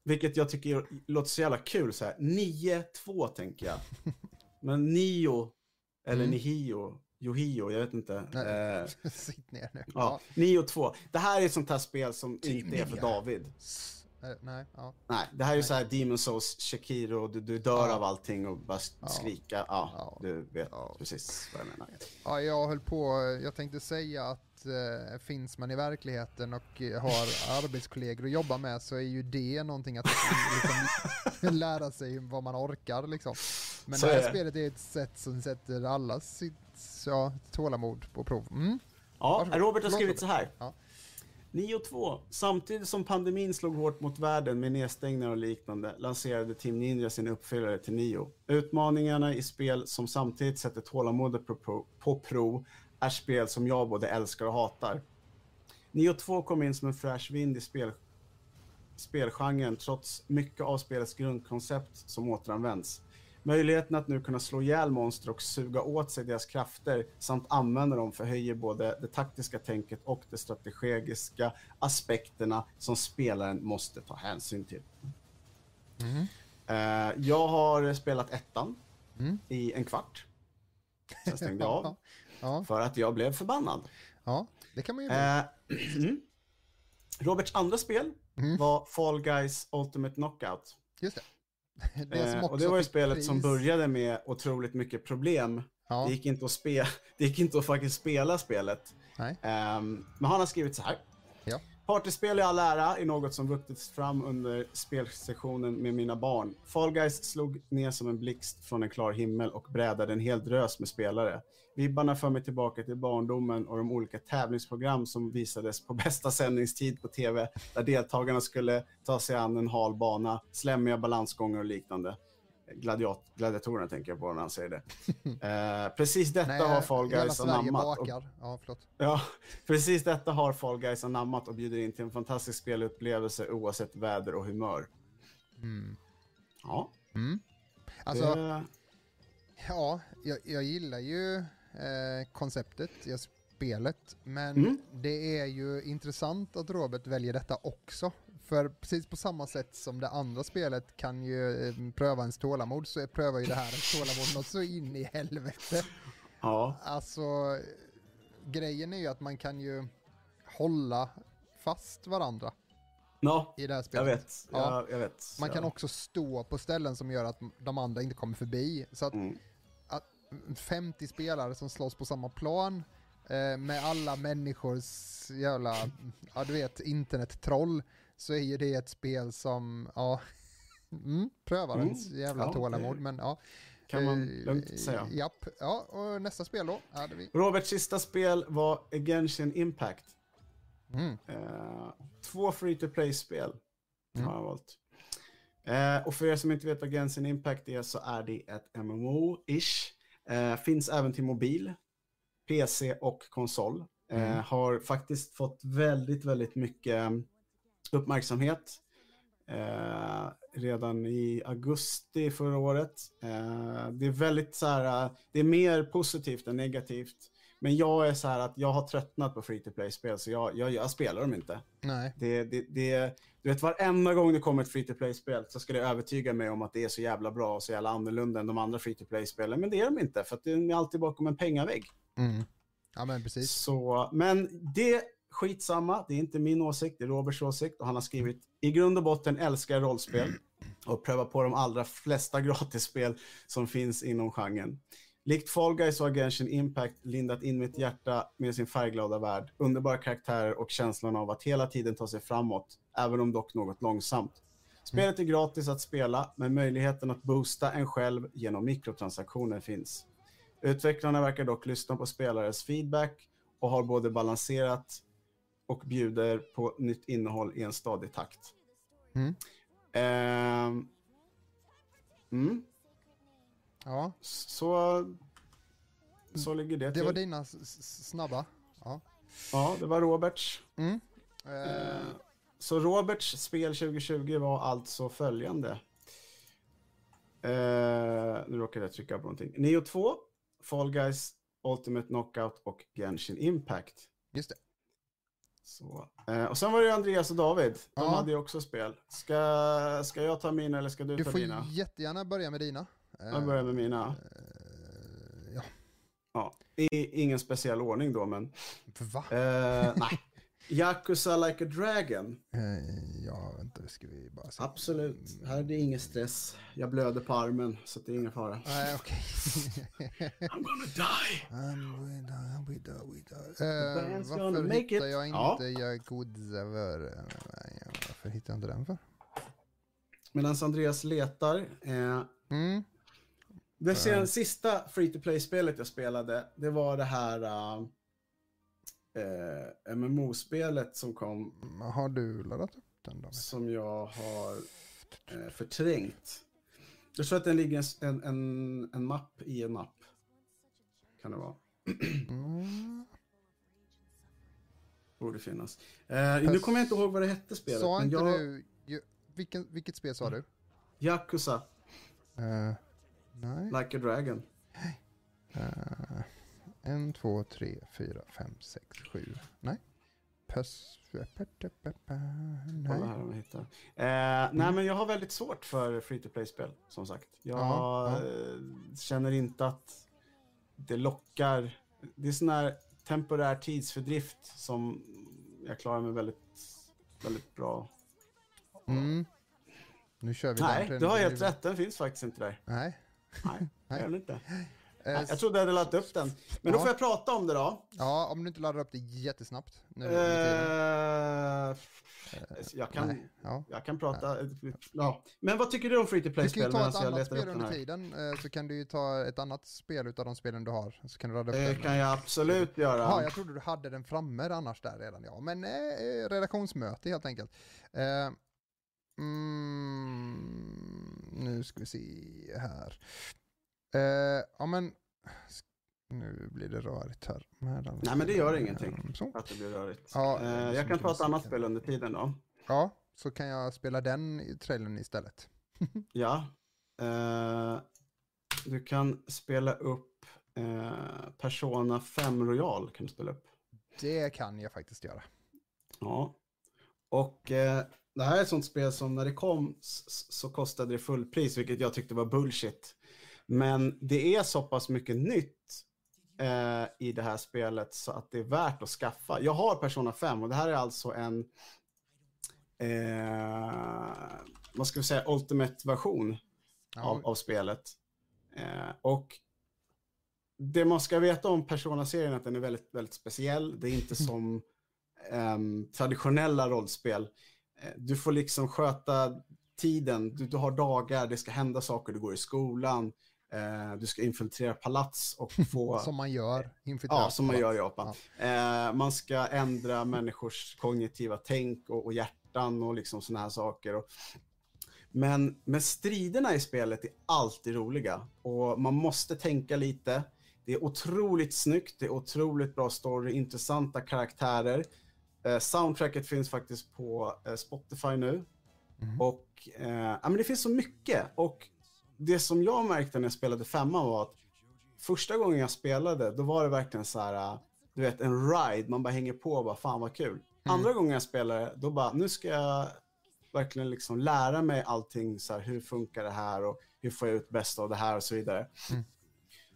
Vilket jag tycker låter så jävla kul. Så här. 9-2 tänker jag. Men Nio, eller Mm. Nihio, Johio, jag vet inte. Nej. Eh, Sitt ner nu. ja, 9-2. Det här är ett sånt här spel som Team inte är för. David. Eh, nej, ja. Nej, det här är ju så här Demon Souls, Shakiro, du, du dör Ja. av allting och bara Ja. skrika. Ja, Ja. du vet Ja. precis vad jag menar. ja, jag höll på, jag tänkte säga att finns man i verkligheten och eh, har arbetskollegor att jobba med så är ju det någonting att liksom, lära sig vad man orkar liksom. Men Så det här är spelet är ett sätt som sätter alla sitt ja, tålamod på prov. Mm. Ja, Varsågod. Robert har skrivit så här. Ja. 9-2. Samtidigt som pandemin slog hårt mot världen med nedstängningar och liknande lanserade Team Ninja sin uppföljare till Nio. Utmaningarna i spel som samtidigt sätter tålamodet på prov är spel som jag både älskar och hatar. Nio 2 kom in som en fräsch vind i spel, spelgenren trots mycket av spelets grundkoncept som återanvänds. Möjligheten att nu kunna slå ihjäl monster och suga åt sig deras krafter samt använda dem förhöjer både det taktiska tänket och de strategiska aspekterna som spelaren måste ta hänsyn till. Mm. Eh, jag har spelat ettan Mm. i en kvart. Sen stängde jag av Ja, för att jag blev förbannad. ja, det kan man ju. Eh, mm. Roberts andra spel Mm. var Fall Guys Ultimate Knockout. Just det. Det Eh, och det var ju spelet pris. som började med otroligt mycket problem. Ja, Det, gick inte att spe- det gick inte att faktiskt spela spelet. nej. Ehm, men han har skrivit så här. Ja. Partyspel i all ära är något som vuxit fram under spelsessionen med mina barn. Fall Guys slog ner som en blixt från en klar himmel och brädade en hel drös med spelare. Vibbarna för mig tillbaka till barndomen och de olika tävlingsprogram som visades på bästa sändningstid på tv, där deltagarna skulle ta sig an en hal bana, slämmiga balansgångar och liknande. Gladiat gladiatorerna tänker jag på när han säger det. Eh, precis detta Nej, har Fall hela Guys anammat. Och. Ja, ja, precis detta har Fall Guys anammat och bjuder in till en fantastisk spelupplevelse oavsett väder och humör. Mm. Ja, Mm. Alltså, det, ja, jag, jag gillar ju eh, konceptet i spelet. Men Mm. det är ju intressant att Robert väljer detta också. För precis på samma sätt som det andra spelet kan ju eh, pröva ens tålamod så prövar ju det här ens tålamod något så in i helvete. Ja. Alltså, grejen är ju att man kan ju hålla fast varandra Ja, i det här jag vet. Ja. Jag, jag vet. Man kan ja. också stå på ställen som gör att de andra inte kommer förbi. Så att, Mm. att 50 spelare som slåss på samma plan eh, med alla människors jävla, ja du vet, internettroll så är ju det ett spel som, ja, mm, prövar Mm. ens jävla Ja, det- tålamod. Men ja. Kan man Eh, lugnt säga. Japp, ja, och nästa spel då hade vi. Roberts sista spel var Genshin Impact. Mm. Eh, två free to play-spel Mm. har jag valt. Eh, och för er som inte vet vad Genshin Impact är så är det ett MMO-ish. Eh, finns även till mobil, PC och konsol. Eh, Mm. Har faktiskt fått väldigt, väldigt mycket uppmärksamhet. Eh, redan i augusti förra året. Eh, det är väldigt så här, eh, det är mer positivt än negativt. Men jag är så här att jag har tröttnat på free to play-spel så jag, jag, jag spelar dem inte. Nej. Det, det, det, du vet, varenda gång det kommer ett free to play-spel så ska det övertyga mig om att det är så jävla bra och så jävla annorlunda än de andra free to play-spelen. Men det är de inte, för att de är alltid bakom en pengavägg. Mm. Ja men precis. Så, men det skitsamma, det är inte min åsikt, det är Roberts åsikt och han har skrivit i grund och botten älskar rollspel och prövar på de allra flesta gratisspel som finns inom genren. Likt Fall Guys har Genshin Impact lindat in mitt hjärta med sin färgglada värld, underbara karaktärer och känslan av att hela tiden ta sig framåt, även om dock något långsamt. Spelet är gratis att spela, men möjligheten att boosta en själv genom mikrotransaktioner finns. Utvecklarna verkar dock lyssna på spelares feedback och har både balanserat och bjuder på nytt innehåll i en stadig takt. Mm. Ehm, mm, Ja, så, så ligger det det till. var dina snabba. Ja. Ja, det var Roberts. Mm. Eh, Eh, så Roberts spel 2020 var alltså följande. Eh, nu råkade jag trycka på någonting. Neo 2, Fall Guys, Ultimate Knockout och Genshin Impact. just det. Så. Eh, och sen var det ju Andreas och David. De Ja. hade ju också spel. Ska, ska jag ta mina eller ska du, Du ta får dina? jättegärna börja med dina. Eh, Jag börjar med mina. eh, ja, Ja, I ingen speciell ordning då, men... va? Eh, nej. Yakuza Like a Dragon. Eh, ja, vänta, det ska vi bara se. Absolut. Här är det ingen stress. Jag blöder på armen, så det är ingen fara. Nej, okej. I'm gonna die! I'm I'm with, I'm with, The uh, gonna varför hittar it. jag Ja. inte Yakuza för? eh, Varför hittar jag inte den för? Medan Andreas letar. Eh, Mm. det sen, sista free to play-spelet jag spelade, det var det här uh, eh, MMO-spelet som kom, Har du laddat upp den då? som jag har eh, förträngt. Jag tror att den ligger en, en, en, mapp i en mapp. Kan det vara. Mm. Borde finnas. Eh, nu kommer jag inte ihåg vad det hette spelet. Sa inte jag, du, ju, vilken, vilket spel sa du? Yakuza, Eh, nej. Like a Dragon. Uh, en, två, tre, fyra, fem, sex, sju. Nej. Pöss... Nej. Eh, Nej, men jag har väldigt svårt för free to play-spel, som sagt. Jag Ja, ja. eh, känner inte att det lockar. Det är sån här temporär tidsfördrift som jag klarar mig väldigt, väldigt bra. Mm. Nu kör vi Nej, den du har helt rätt. Den finns faktiskt inte där. Nej. Nej, det gör den inte. Eh, jag trodde jag hade laddat upp den. Men då Ja. får jag prata om det då. Ja, om du inte laddar upp det jättesnabbt. Nu. Eh, jag kan... Nej. Ja. Jag kan prata, ja. Men vad tycker du om free to Du kan ju play-spel ta ett annat spel under tiden, eh, så kan du ju ta ett annat spel utav de spelen du har. Så kan du ladda upp Det den. Kan jag absolut göra. Ja, jag trodde du hade den framme annars där redan. Ja, men eh, redaktionsmöte helt enkelt. Eh, mm, nu ska vi se här. Eh, ja, men nu blir det rörigt här. Med alla Nej, men det gör ingenting. Så. Att det blir rörigt. Ja, Eh, är jag kan ta ett annat spel under tiden då. Ja, så kan jag spela den i trailern istället. Ja. Eh, du kan spela upp Eh, Persona 5 Royal kan du spela upp. Det kan jag faktiskt göra. Ja. Och eh, det här är ett sånt spel som när det kom så kostade det fullpris, vilket jag tyckte var bullshit. Men det är så pass mycket nytt eh, i det här spelet så att det är värt att skaffa. Jag har Persona 5 och det här är alltså en eh, vad ska vi säga, Ultimate-version Ja, av, av spelet. Eh, och det man ska veta om Persona-serien är att den är väldigt, väldigt speciell. Det är inte som ehm, traditionella rollspel. Eh, du får liksom sköta tiden, du, du har dagar, det ska hända saker, du går i skolan, eh, du ska infiltrera palats och få... Som man gör. Ja, som man gör i Japan. Eh, man ska ändra människors kognitiva tänk och, och hjärtan och liksom såna här saker. Och, men, men striderna i spelet är alltid roliga och man måste tänka lite. Det är otroligt snyggt, det är otroligt bra story, intressanta karaktärer. Eh, soundtracket finns faktiskt på eh, Spotify nu. Mhm. Och eh, ja, men det finns så mycket. Och det som jag märkte när jag spelade femman var att första gången jag spelade, då var det verkligen så här, du vet, en ride. Man bara hänger på och bara, fan vad kul. Andra gången jag spelade, då bara, nu ska jag verkligen liksom lära mig allting, så här, hur funkar det här och hur får jag ut bäst av det här och så vidare. Mm.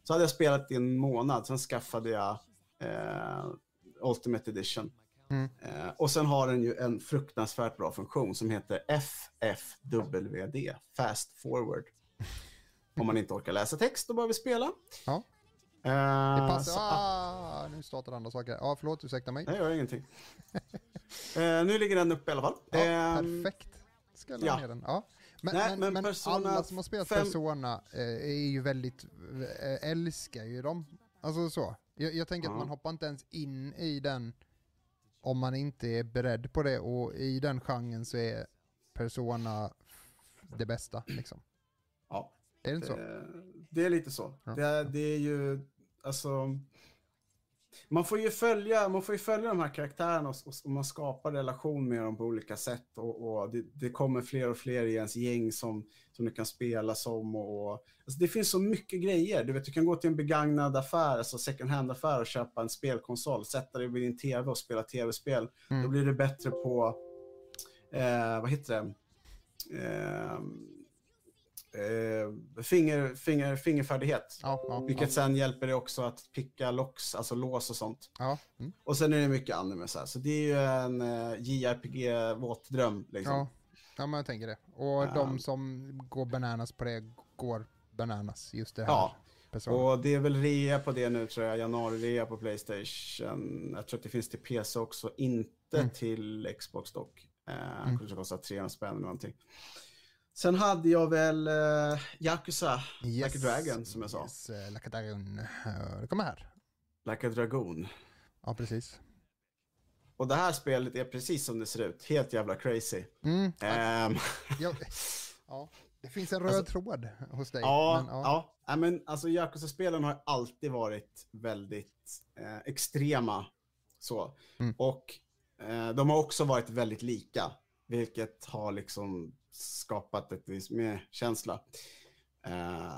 Så hade jag spelat i en månad, sen skaffade jag eh, Ultimate Edition. Mm. Eh, och sen har den ju en fruktansvärt bra funktion som heter FFWD, Fast Forward. Om man inte orkar läsa text och bara vill spela. Ja. Eh, Det passar. så- Ah, nu startar andra saker. Ja, förlåt, ursäkta mig. Nej, jag gör ingenting. eh, nu ligger den uppe i alla fall. Ja, Ehm, perfekt. Ska jag ja. ner den. Ja. Men, Nej, men, men alla som har spelat fem- Persona är ju väldigt, älskar ju dem. Alltså så. Jag, jag tänker att man hoppar inte ens in i den om man inte är beredd på det och i den genren så är Persona det bästa liksom. Är det inte så? det, det är lite så. Ja. Det, det är ju, alltså... Man får ju följa, man får ju följa de här karaktärerna och, och, man skapar relation med dem på olika sätt. Och, och det, det kommer fler och fler i ens gäng som, som du kan spela som. Och, och, alltså det finns så mycket grejer. Du, vet, du kan gå till en begagnad affär, alltså second hand-affär och köpa en spelkonsol. Sätta dig vid din tv och spela tv-spel. Mm. Då blir du bättre på, eh, vad heter det? Eh, eh, finger, finger, fingerfärdighet. Ja, ja, Vilket sen hjälper dig också att picka locks, alltså lås och sånt. Mm. Och sen är det mycket anime så här. Så det är ju en uh, JRPG-våtdröm liksom. ja. ja, men jag tänker det. Och Ja. de som går bananas på det går bananas just det här. Ja, Persona. och det är väl rea på det nu tror jag. Januari-rea på Playstation. Jag tror att det finns till PC också, inte Mm. till Xbox dock. Uh, Mm. Kanske kostar 300 spänn eller någonting. Sen hade jag väl uh, Yakuza, Like a Dragon som jag sa. Yes, eh, like a dragon. Eh, Det kommer här. Like a Dragon. Ja, precis. Och det här spelet är precis som det ser ut. Helt jävla crazy. Mm. Ehm, Ja, ja, det finns en röd Alltså- tråd hos dig. Ja, men, ja. ja. men alltså Yakuza-spelen har alltid varit väldigt eh, extrema. Så. Mm. Och eh, de har också varit väldigt lika, vilket har liksom skapat ett viss mer känsla. Eh,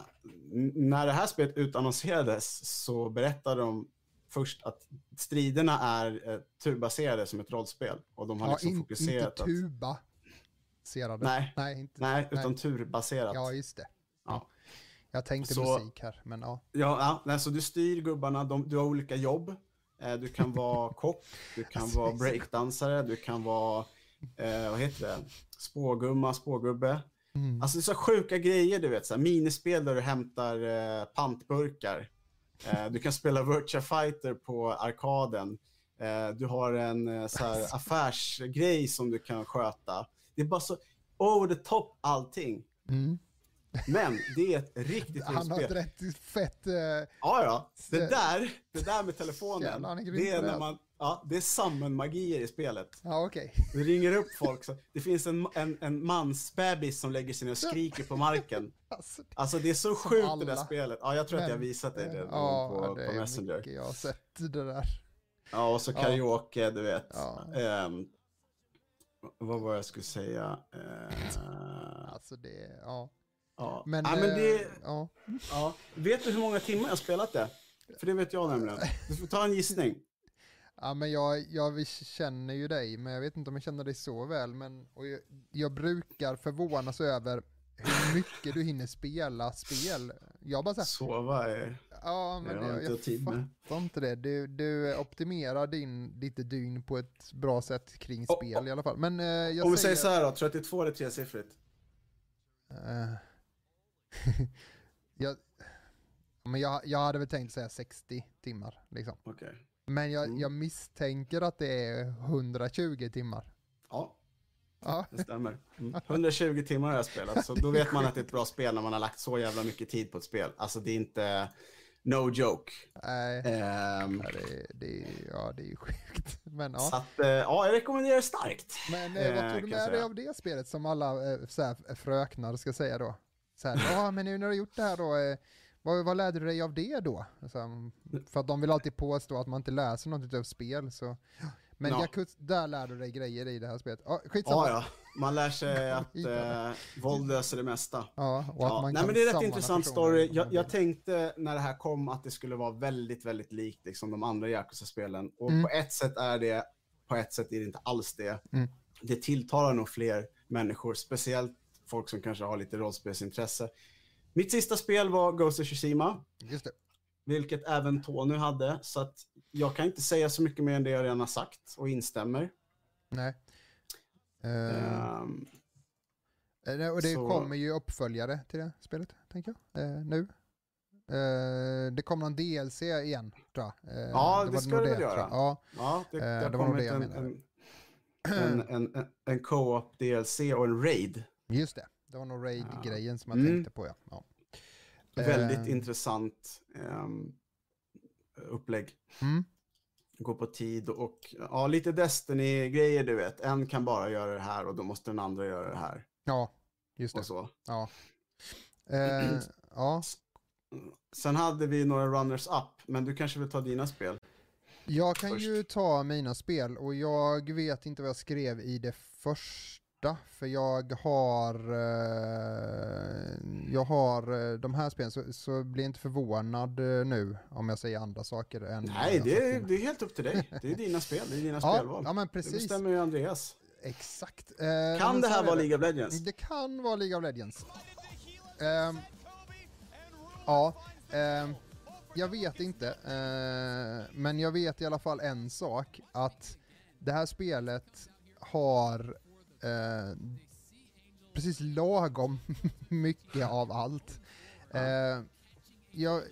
när det här spelet utannonserades så berättade de först att striderna är eh, turbaserade som ett rollspel. Och de har ja, liksom in, fokuserat inte att... tuba. Serade. Nej, Nej, inte. nej, utan turbaserat. Ja, just det. Ja. Jag tänkte Så- musik här, men ja. Ja, ja nej, så du styr gubbarna, de, du har olika jobb. Eh, du kan vara kock, du kan Alltså, vara breakdansare, du kan vara, eh, vad heter det, spågumma, spågubbe. Mm. Alltså det är så sjuka grejer, du vet, så här, minispel där du hämtar eh, pantburkar. Eh, du kan spela Virtua Fighter på arkaden. Eh, du har en eh, så här, affärsgrej som du kan sköta. Det är bara så over the top allting. Mm. Men det är ett riktigt Han har spel. ett rätt fett... eh, Ja, ja. Det där, det där med telefonen, det är när alltså. man, ja, det är summon-magier i spelet. Ja, okej. Du ringer upp folk, så, det finns en, en, en mansbebis som lägger sig ner och skriker på marken. Alltså, Alltså det är så sjukt det där alla. spelet. Ja, jag tror att jag Men- visat dig det ja, på, det på är Messenger. mycket jag har sett det där. Ja, och så Ja. karaoke, du vet. Ja. Ehm, vad var jag skulle säga? Uh, Alltså det, ja. ja. Men, ja, men det, eh, ja. ja. Vet du hur många timmar jag har spelat det? För det vet jag nämligen. Du får ta en gissning. Ja, men jag, jag känner ju dig, men jag vet inte om jag känner dig så väl. Men, och jag, jag brukar förvånas över hur mycket du hinner spela spel. Jag bara så här, Sova är... ja men jag har jag, jag fattar inte det. Du, du optimerar din, ditt dygn på ett bra sätt kring Oh, spel i alla fall. Men eh, jag Om vi säger så här då, 32 eller tresiffrigt? Eh, jag, men jag, jag hade väl tänkt säga 60 timmar liksom. Okej. Men jag, Mm. jag misstänker att det är 120 timmar. Ja, Ja, det stämmer. Mm. 120 timmar har jag spelat, så då vet man att det är ett bra spel när man har lagt så jävla mycket tid på ett spel. Alltså det är inte... No joke. nej. Ehm, Ja, det, det, ja, det är ju sjukt. Men Så ja. att, eh, ja, jag rekommenderar det starkt. Men eh, eh, vad tog du jag med dig av det spelet som alla eh, så här, fröknar ska säga då? Så här, ja men nu när du har gjort det här då, eh, vad, vad lärde du dig av det då? Så, för att de vill alltid påstå att man inte läser något av spel så. Men Ja. Yakuza, där lär du dig grejer i det här spelet. Ja, skitsamma. Ja, ja. Man lär sig att eh, våld löser det mesta. Ja, och att Ja, man nej, men det är rätt intressant story. Jag, jag tänkte när det här kom att det skulle vara väldigt, väldigt likt liksom, de andra Yakuza-spelen. Och Mm. på ett sätt är det, på ett sätt är det inte alls det. Mm. Det tilltalar nog fler människor, speciellt folk som kanske har lite rollspelsintresse. Mitt sista spel var Ghost of Tsushima, Just det. vilket även Tony hade. Så att jag kan inte säga så mycket mer än det jag redan har sagt och instämmer. Nej. Eh, Och det Så- kommer ju uppföljare till det spelet, tänker jag, eh, nu. Eh, det kommer någon DLC igen, tror jag. Ja, det var ska det väl göra. Ja, ja, det, det det var nog det jag en, menade. en, en, en, en co-op DLC och en raid. just det. Det var nog raid-grejen som jag Mm. tänkte på, ja. ja. Väldigt Eh, intressant ehm, upplägg. Mm, Gå på tid och ja, lite Destiny-grejer du vet. En kan bara göra det här och då måste den andra göra det här. ja, just det. Och så. Ja. Eh, ja. Sen hade vi några runners-up, men du kanske vill ta dina spel? Jag kan Först. ju ta mina spel och jag vet inte vad jag skrev i det första. För jag har, eh, jag har eh, de här spelen, så, så bli inte förvånad eh, nu om jag säger andra saker än... Nej, det är, det är helt upp till dig. Det är dina spel, det är dina ja, spelval. ja, men det precis. bestämmer ju Andreas. Exakt. Eh, Kan det här är vara League of Legends? Det kan vara League of Legends. Ehm, ja, ehm, jag vet inte. eh, men jag vet i alla fall en sak. Att det här spelet har eh, precis lagom mycket av allt. Eh, jag,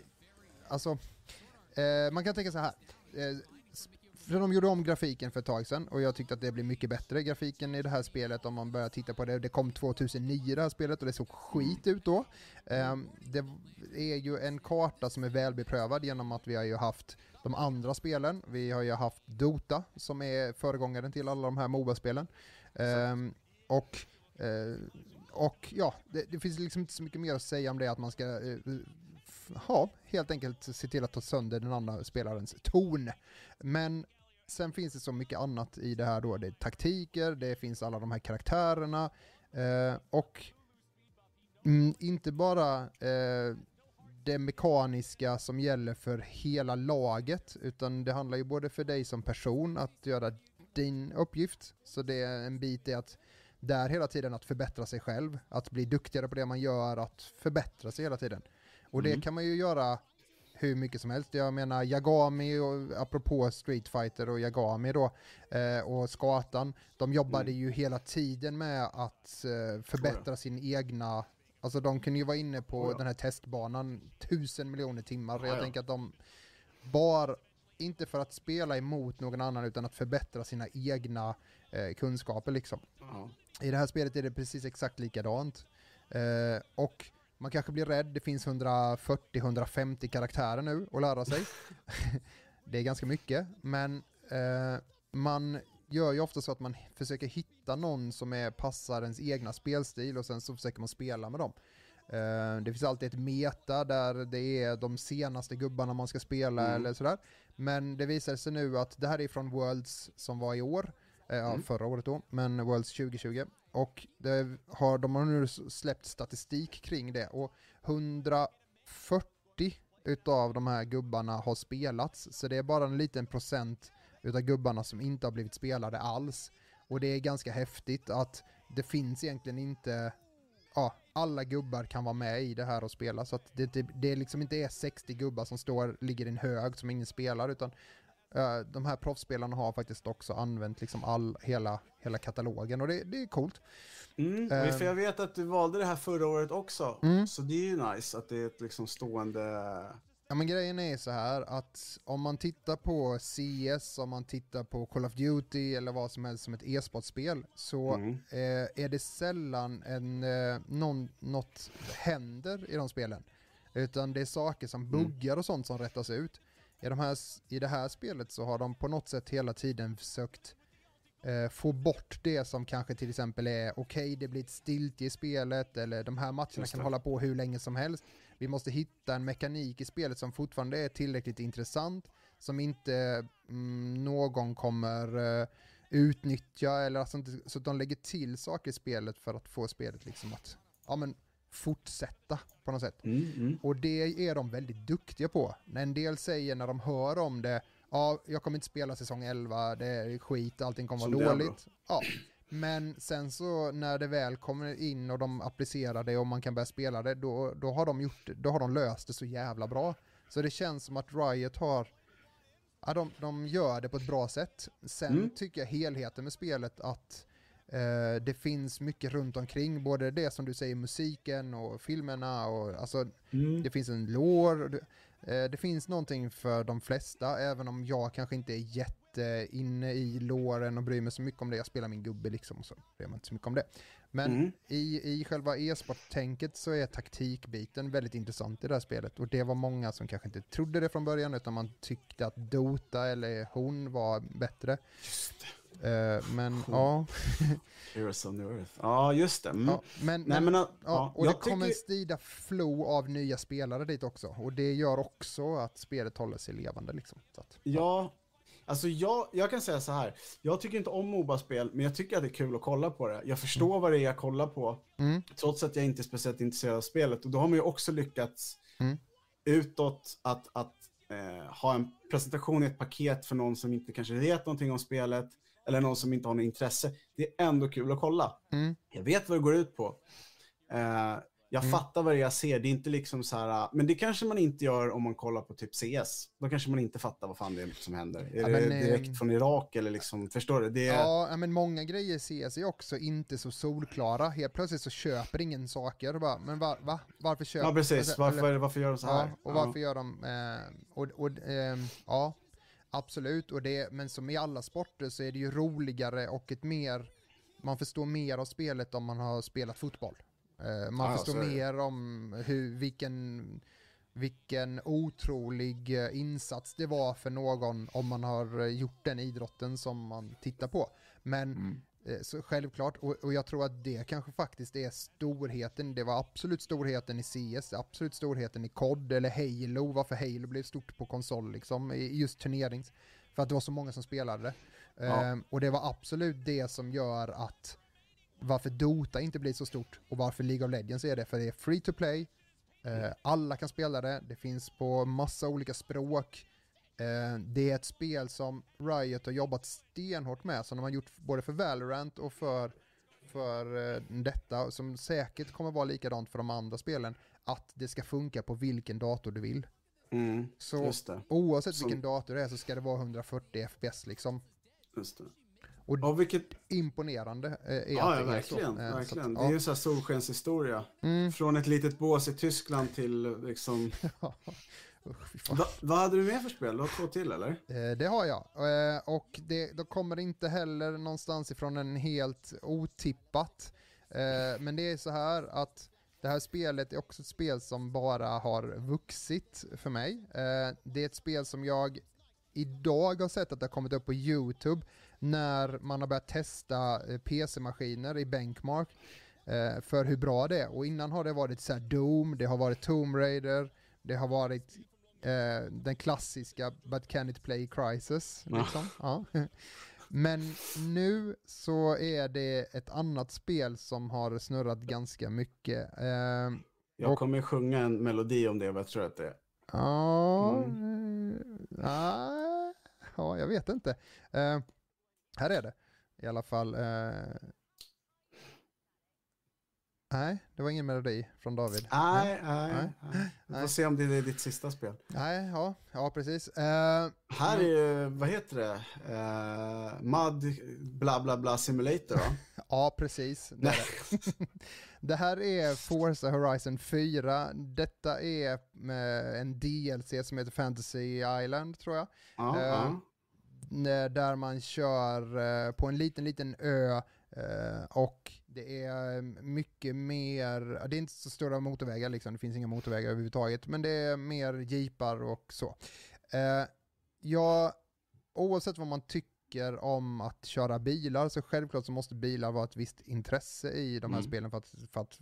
alltså, eh, man kan tänka så här. Eh, för de gjorde om grafiken för ett tag sedan och jag tyckte att det blev mycket bättre grafiken i det här spelet om man börjar titta på det. Det kom 2009 det här spelet och det såg skit ut då. Ehm, det är ju en karta som är välbeprövad genom att vi har ju haft de andra spelen. Vi har ju haft Dota som är föregångaren till alla de här Moba-spelen. Ehm, och eh, och ja, det, det finns liksom inte så mycket mer att säga om det, att man ska eh, ha, helt enkelt se till att ta sönder den andra spelarens ton. Men sen finns det så mycket annat i det här då. Det är taktiker, det finns alla de här karaktärerna eh, och mm, inte bara eh, det mekaniska som gäller för hela laget, utan det handlar ju både för dig som person att göra din uppgift. Så det är en bit i att där hela tiden att förbättra sig själv, att bli duktigare på det man gör, att förbättra sig hela tiden. Och Mm. det kan man ju göra hur mycket som helst. Jag menar Yagami, och, apropå Street Fighter och Yagami då, eh, och Skatan, de jobbade Mm. ju hela tiden med att eh, förbättra sin egna, alltså de kunde ju vara inne på Oh ja. den här testbanan tusen miljoner timmar. Ja, Jag ja. tänker att de bara, inte för att spela emot någon annan, utan att förbättra sina egna eh, kunskaper liksom. Ja. I det här spelet är det precis exakt likadant. Eh, och man kanske blir rädd, det finns 140-150 karaktärer nu att lära sig. det är ganska mycket, men eh, man gör ju ofta så att man försöker hitta någon som är, passar ens egna spelstil och sen så försöker man spela med dem. Eh, det finns alltid ett meta där det är de senaste gubbarna man ska spela Mm. eller sådär. Men det visar sig nu att det här är från Worlds som var i år, eh, Mm. förra året då, men Worlds 2020. Och har, de har nu släppt statistik kring det och 140 utav de här gubbarna har spelats. Så det är bara en liten procent utav gubbarna som inte har blivit spelade alls. Och det är ganska häftigt att det finns egentligen inte, ja, alla gubbar kan vara med i det här och spela. Så att det, det, det liksom inte är 60 gubbar som står, ligger i en hög som ingen spelar, utan eh, de här proffsspelarna har faktiskt också använt liksom all, hela, hela katalogen och det, det är coolt. Mm, Ehm. för jag vet att du valde det här förra året också. Mm. Så det är ju nice att det är ett liksom stående... Ja men grejen är så här att om man tittar på CS, om man tittar på Call of Duty eller vad som helst som ett e-sportspel så Mm. eh, är det sällan en, eh, någon, något händer i de spelen. Utan det är saker som Mm. buggar och sånt som rättas ut. I, de här, I det här spelet så har de på något sätt hela tiden försökt eh, få bort det som kanske till exempel är okej, det blir ett stiltje i spelet eller de här matcherna kan hålla på hur länge som helst. Vi måste hitta en mekanik i spelet som fortfarande är tillräckligt intressant, som inte mm, någon kommer eh, utnyttja eller alltså inte, så att de lägger till saker i spelet för att få spelet liksom att ja, men, fortsätta på något sätt. Mm, mm. Och det är de väldigt duktiga på. När en del säger när de hör om det, ja, jag kommer inte spela säsong 11, det är skit, allting kommer Som vara dåligt. Ja. Men sen så när det väl kommer in och de applicerar det och man kan börja spela det, då, då, har, de gjort, då har de löst det så jävla bra. Så det känns som att Riot har, ja, de, de gör det på ett bra sätt. Sen Mm. tycker jag helheten med spelet att eh, det finns mycket runt omkring, både det som du säger, musiken och filmerna och alltså Mm. det finns en lår. Det, eh, det finns någonting för de flesta, även om jag kanske inte är jätte inne i låren och bryr mig så mycket om det. Jag spelar min gubbe liksom, och så bryr mig inte så mycket om det. Men Mm. i, i själva e-sport-tänket så är taktikbiten väldigt intressant i det här spelet. Och det var många som kanske inte trodde det från början, utan man tyckte att Dota eller hon var bättre. Eh, men Hon. ja, Heroes of the Earth. Ja, just det. Mm. ja, men, Nej, men men, Ja, ja, och det jag kommer en tycker... stida flow av nya spelare dit också. Och det gör också att spelet håller sig levande liksom. Så att, Ja, alltså jag, jag kan säga så här. Jag tycker inte om Moba-spel, men jag tycker att det är kul att kolla på det. Jag förstår vad det är jag kollar på, Mm. trots att jag inte är speciellt intresserad av spelet. Och då har man ju också lyckats Mm. utåt att, att eh, ha en presentation i ett paket för någon som inte kanske vet någonting om spelet, eller någon som inte har något intresse. Det är ändå kul att kolla. Mm. Jag vet vad det går ut på. Eh, jag Mm. fattar vad det är jag ser. Det är inte liksom så här, men det kanske man inte gör om man kollar på typ CS. Då kanske man inte fattar vad fan det är som händer. Är Ja, det men, eh, direkt från Irak eller liksom, förstår du? Det är, Ja, ja, men många grejer ses är också inte så solklara. Helt plötsligt så köper ingen saker. Bara, men var, va? Varför köper ja precis. alltså, Varför, varför gör de så här? Ja, och varför gör de... Eh, och, och, ehm, ja, absolut. Och det, men som i alla sporter så är det ju roligare och ett mer... Man förstår mer av spelet om man har spelat fotboll. Eh, man Ja, förstår mer om hur, vilken, vilken otrolig eh, insats det var för någon om man har eh, gjort den idrotten som man tittar på. Men Mm. Eh, Så självklart, och, och jag tror att det kanske faktiskt är storheten, det var absolut storheten i CS, absolut storheten i COD eller Halo, varför Halo blev stort på konsol liksom, i just turnerings. För att det var så många som spelade det. Ja. Ehm, och det var absolut det som gör att varför Dota inte blir så stort och varför League of Legends är det, för det är free to play, eh, alla kan spela det, det finns på massa olika språk, det är ett spel som Riot har jobbat stenhårt med, som de har gjort både för Valorant och för, för eh, detta, som säkert kommer vara likadant för de andra spelen, att det ska funka på vilken dator du vill. Mm. Så oavsett Som- vilken dator det är så ska det vara 140 FPS liksom. Just det. Och Ja, vilket... imponerande eh, är Ja, ja, det är verkligen. så. Eh, så att, verkligen. Det ja. är ju så här solskenshistoria. Mm. Från ett litet bås i Tyskland till liksom... Usch. Va, vad hade du med för spel? Du har två till eller? Eh, Det har jag. Eh, Och det, då kommer inte heller någonstans ifrån en helt otippat. Eh, Men det är så här att det här spelet är också ett spel som bara har vuxit för mig. Eh, Det är ett spel som jag idag har sett att det har kommit upp på YouTube när man har börjat testa eh, PC-maskiner i Benchmark eh, för hur bra det är. Och innan har det varit så här Doom, det har varit Tomb Raider, det har varit eh, den klassiska But Can It Play Crisis. Liksom. Ja. Men nu så är det ett annat spel som har snurrat ganska mycket. Eh, Jag Och- kommer sjunga en melodi om det, vad jag tror att det är. Ja, Mm. eh, ja, jag vet inte. Eh, här är det i alla fall. eh, nej, det var ingen melodi från David. Nej, nej, Nej. nej. Vi får Nej. se om det är ditt sista spel. Nej, ja, ja precis. Eh, Här är ju, vad heter det? Uh, Mud bla bla bla simulator va? ja, precis. Det, det. det här är Forza Horizon 4. Detta är eh, en DLC som heter Fantasy Island, tror jag. Ja, ja. N- där man kör på en liten, liten ö och det är mycket mer, det är inte så stora motorvägar liksom, det finns inga motorvägar överhuvudtaget, men det är mer jeepar och så. Eh, ja, oavsett vad man tycker om att köra bilar så självklart så måste bilar vara ett visst intresse i de här Mm. spelen för att, för att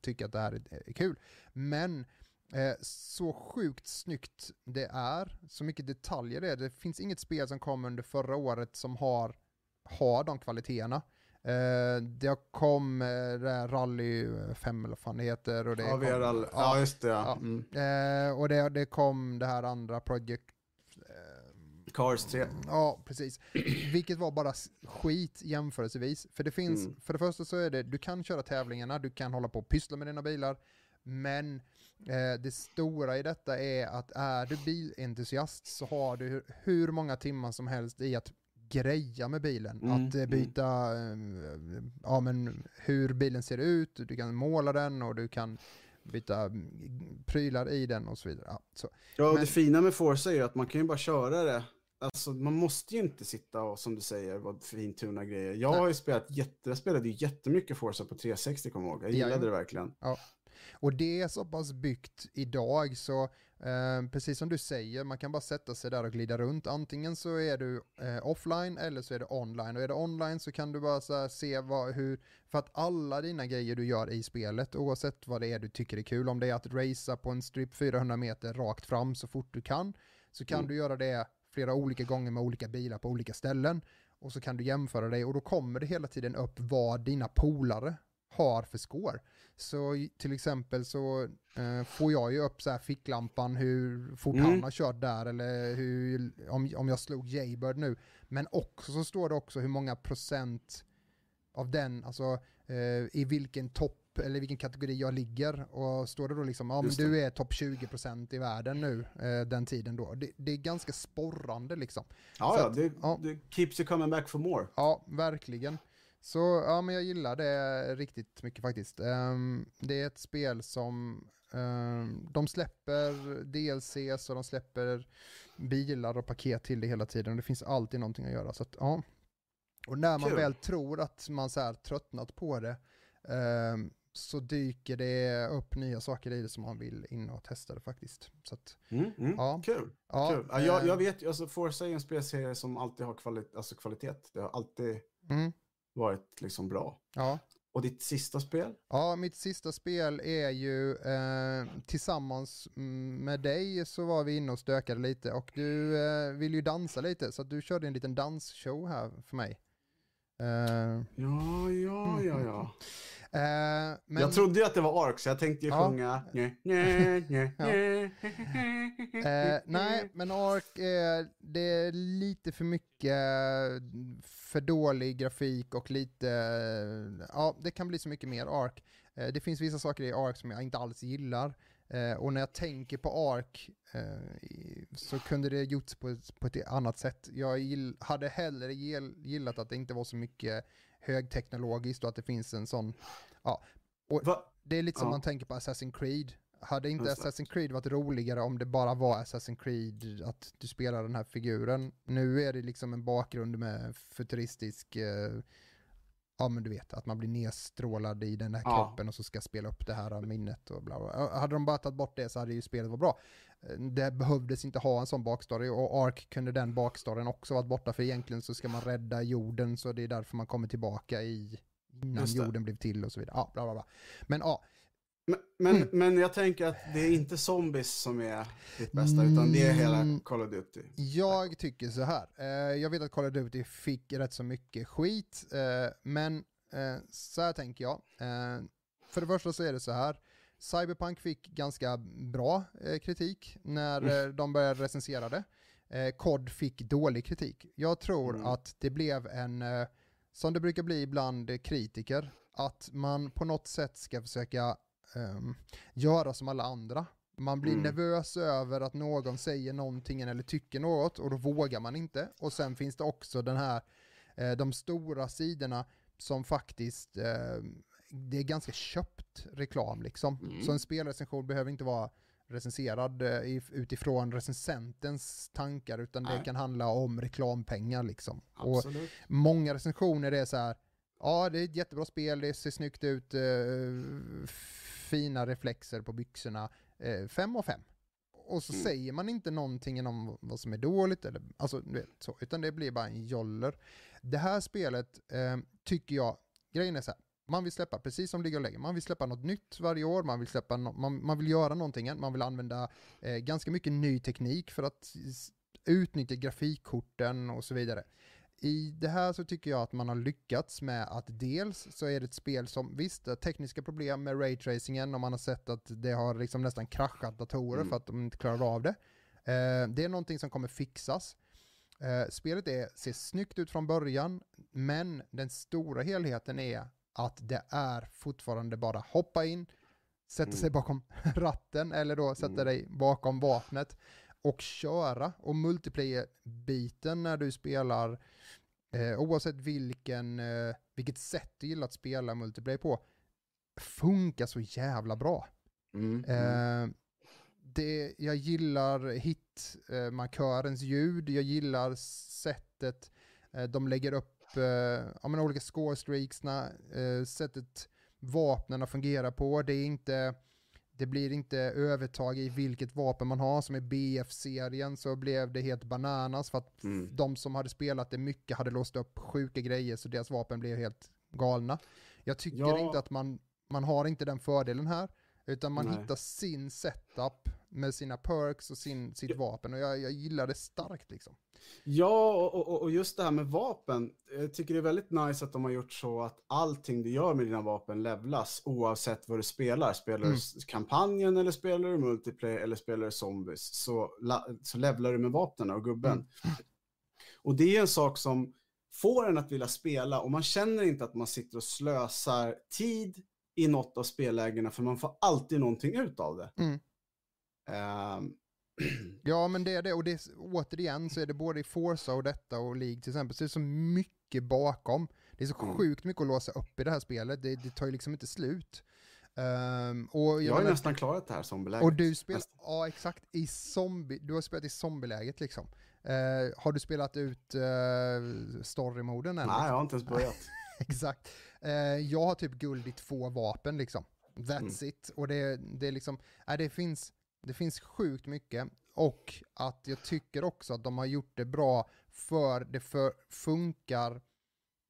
tycka att det här är, är kul. Men Eh, så sjukt snyggt det är, så mycket detaljer det är. Det finns inget spel som kom under förra året som har, har de kvaliteterna. Eh, det kom eh, Rally 5 eller vad fan det heter. Och det Ja, kom, all... ja, ja, just det. ja. Mm. eh, och det, det kom det här andra Project eh, Cars 3. Ja, precis. Vilket var bara skit jämförelsevis. För det finns, Mm. för det första så är det, du kan köra tävlingarna, du kan hålla på och pyssla med dina bilar, men eh, det stora i detta är att är du bilentusiast så har du hur många timmar som helst i att greja med bilen. Mm, Att eh, byta, eh, ja men hur bilen ser ut, du kan måla den och du kan byta mm, prylar i den och så vidare. Ja, så. Ja, och Men- det fina med Forza är ju att man kan ju bara köra det. Alltså, man måste ju inte sitta och, som du säger, vara fintuna grejer. Jag Nej. har ju spelat jätte, jag spelade ju jättemycket Forza på 360, kommer jag ihåg. Jag gillade det verkligen. Och det är så pass byggt idag så eh, precis som du säger, man kan bara sätta sig där och glida runt. Antingen så är du eh, offline eller så är det online. Och är det online så kan du bara här, se vad, hur, för att alla dina grejer du gör i spelet, oavsett vad det är du tycker är kul, om det är att racea på en strip 400 meter rakt fram så fort du kan, så kan Mm. du göra det flera olika gånger med olika bilar på olika ställen. Och så kan du jämföra dig och då kommer det hela tiden upp vad dina polare har för score. Så till exempel så eh, får jag ju upp så här ficklampan hur fort Mm. han har kört där eller hur, om, om jag slog Jaybird nu. Men också så står det också hur många procent av den, alltså eh, i vilken topp eller vilken kategori jag ligger. Och står det då liksom, ja men du är topp 20% i världen nu, eh, den tiden då. Det, det är ganska sporrande liksom. Ja, Så ja, att- det, ja. det keeps you coming back for more. Ja, verkligen. Så ja, men jag gillar det riktigt mycket faktiskt. Ehm, det är ett spel som ehm, de släpper DLCs och de släpper bilar och paket till det hela tiden. Och det finns alltid någonting att göra. Så att, ja. Och när man Kul. väl tror att man så här tröttnat på det ehm, så dyker det upp nya saker i det som man vill in och testa det faktiskt. Så att, Mm, mm. Ja. Kul. ja, Kul. Ja, jag, jag vet alltså Forza är en spelserie som alltid har kvali alltså kvalitet. Det har alltid mm, varit liksom bra. ja. Och ditt sista spel? Ja, mitt sista spel är ju eh, tillsammans mm, med dig så var vi inne och stökade lite och du eh, vill ju dansa lite så att du körde en liten dansshow här för mig. Eh, Ja, ja, ja, ja. eh, men, Jag trodde ju att det var Ark, så jag tänkte ju Ja. sjunga... Ja. eh, nej, men Ark är, det är lite för mycket för dålig grafik och lite, ja det kan bli så mycket mer Ark. Eh, det finns vissa saker i Ark som jag inte alls gillar. Och när jag tänker på Ark så kunde det gjorts på, ett- på ett annat sätt. Jag hade hellre gill, gillat att det inte var så mycket högteknologiskt och att det finns en sån, ja. Det är lite som Ja. man tänker på Assassin's Creed. Hade inte Just. Assassin's Creed varit roligare om det bara var Assassin's Creed, att du spelar den här figuren? Nu är det liksom en bakgrund med futuristisk, eh, ja men du vet, att man blir nedstrålad i den här Ja. kroppen och så ska spela upp det här minnet och bla bla. Hade de bara tagit bort det så hade ju spelet varit bra. Det behövdes inte ha en sån bakstory och Ark kunde den bakstoryn också varit borta för egentligen så ska man rädda jorden så det är därför man kommer tillbaka i innan jorden blev till och så vidare. Ja, bla bla bla. Men ja, Men, men, Mm. men jag tänker att det är inte zombies som är ditt bästa, utan det är hela Mm. Call of Duty. Jag tycker så här. Eh, jag vet att Call of Duty fick rätt så mycket skit, eh, men eh, så här tänker jag. För det första så är det så här. Cyberpunk fick ganska bra eh, kritik när Mm. de började recensera det. Eh, COD fick dålig kritik. Jag tror Mm. att det blev en, eh, som det brukar bli bland kritiker, att man på något sätt ska försöka ehm, göra som alla andra. Man blir Mm. nervös över att någon säger någonting eller tycker något och då vågar man inte. Och sen finns det också den här, eh, de stora sidorna som faktiskt, eh, det är ganska köpt reklam liksom. Mm. Så en spelrecension behöver inte vara recenserad eh, if- utifrån recensentens tankar utan det Nej. kan handla om reklampengar liksom. Och Absolut. många recensioner är så här, ja det är ett jättebra spel, det ser snyggt ut, eh, fina reflexer på byxorna, eh, fem av fem. Och så Mm. säger man inte någonting om vad som är dåligt, eller, alltså, så, utan det blir bara en joller. Det här spelet eh, tycker jag, grejen är så här, man vill släppa, precis som League of Legends, man vill släppa något nytt varje år, man vill, släppa no- man, man vill göra någonting, man vill använda eh, ganska mycket ny teknik för att utnyttja grafikkorten och så vidare. I det här så tycker jag att man har lyckats med att dels så är det ett spel som, visst, har tekniska problem med raytracingen och man har sett att det har liksom nästan kraschat datorer Mm. för att de inte klarar av det. Eh, det är någonting som kommer fixas. Eh, spelet är, ser snyggt ut från början, men den stora helheten är att det är fortfarande bara hoppa in, sätta sig Mm. bakom ratten eller då sätta Mm. dig bakom vapnet och köra. Och multiplayer-biten när du spelar, eh, oavsett vilken, eh, vilket sätt du gillar att spela multiplayer på, funkar så jävla bra. Mm. Mm. Eh, det, jag gillar hitmarkörens ljud, jag gillar sättet eh, de lägger upp eh, ja, men olika score-streaksna, eh, sättet vapnen fungerar på. Det, är inte, det blir inte övertag i vilket vapen man har. Som i BF-serien så blev det helt bananas för att Mm. de som hade spelat det mycket hade låst upp sjuka grejer så deras vapen blev helt galna. Jag tycker Ja. inte att man, man har inte den fördelen här. Utan man Nej. hittar sin setup med sina perks och sin, sitt vapen. Och jag, jag gillar det starkt liksom. Ja, och, och, och just det här med vapen. Jag tycker det är väldigt nice att de har gjort så att allting du gör med dina vapen levlas oavsett vad du spelar. Spelar Mm. du kampanjen eller spelar du multiplayer eller spelar du zombies så, så levlar du med vapnen och gubben. Mm. Och det är en sak som får en att vilja spela och man känner inte att man sitter och slösar tid i något av spellägena för man får alltid någonting ut av det. Mm. Ehm, Ja, men det är det. Och det är, återigen så är det både i Forza och detta och League till exempel, så är det så mycket bakom. Det är så Mm. sjukt mycket att låsa upp i det här spelet. Det, det tar ju liksom inte slut. Och jag jag har ju menar- nästan klarat det här zombieläget. Och du spelar, ja exakt, i zombie, du har spelat i zombieläget liksom. Eh, har du spelat ut uh, storymoden än? Nej, jag har inte ens börjat. Exakt. Eh, jag har typ guld i två vapen liksom. That's Mm. it. Och det, det är liksom, nej, det finns, det finns sjukt mycket. Och att jag tycker också att de har gjort det bra för det för, funkar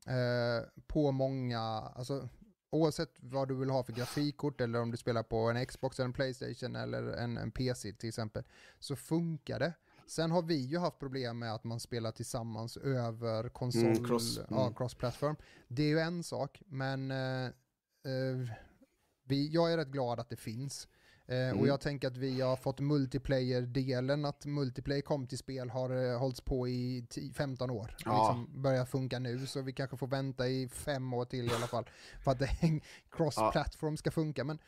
eh, på många, alltså oavsett vad du vill ha för grafikkort eller om du spelar på en Xbox eller en Playstation eller en, en PC till exempel, så funkar det. Sen har vi ju haft problem med att man spelar tillsammans över konsol, Mm, cross, ja, mm. cross-platform. Det är ju en sak, men eh, eh, vi, jag är rätt glad att det finns. Eh, Mm. Och jag tänker att vi har fått multiplayer-delen, att multiplayer kom till spel har eh, hållits på i 10, 15 år. Ja. Liksom börjar funka nu, så vi kanske får vänta i fem år till i alla fall. För att cross-platform ska funka. Men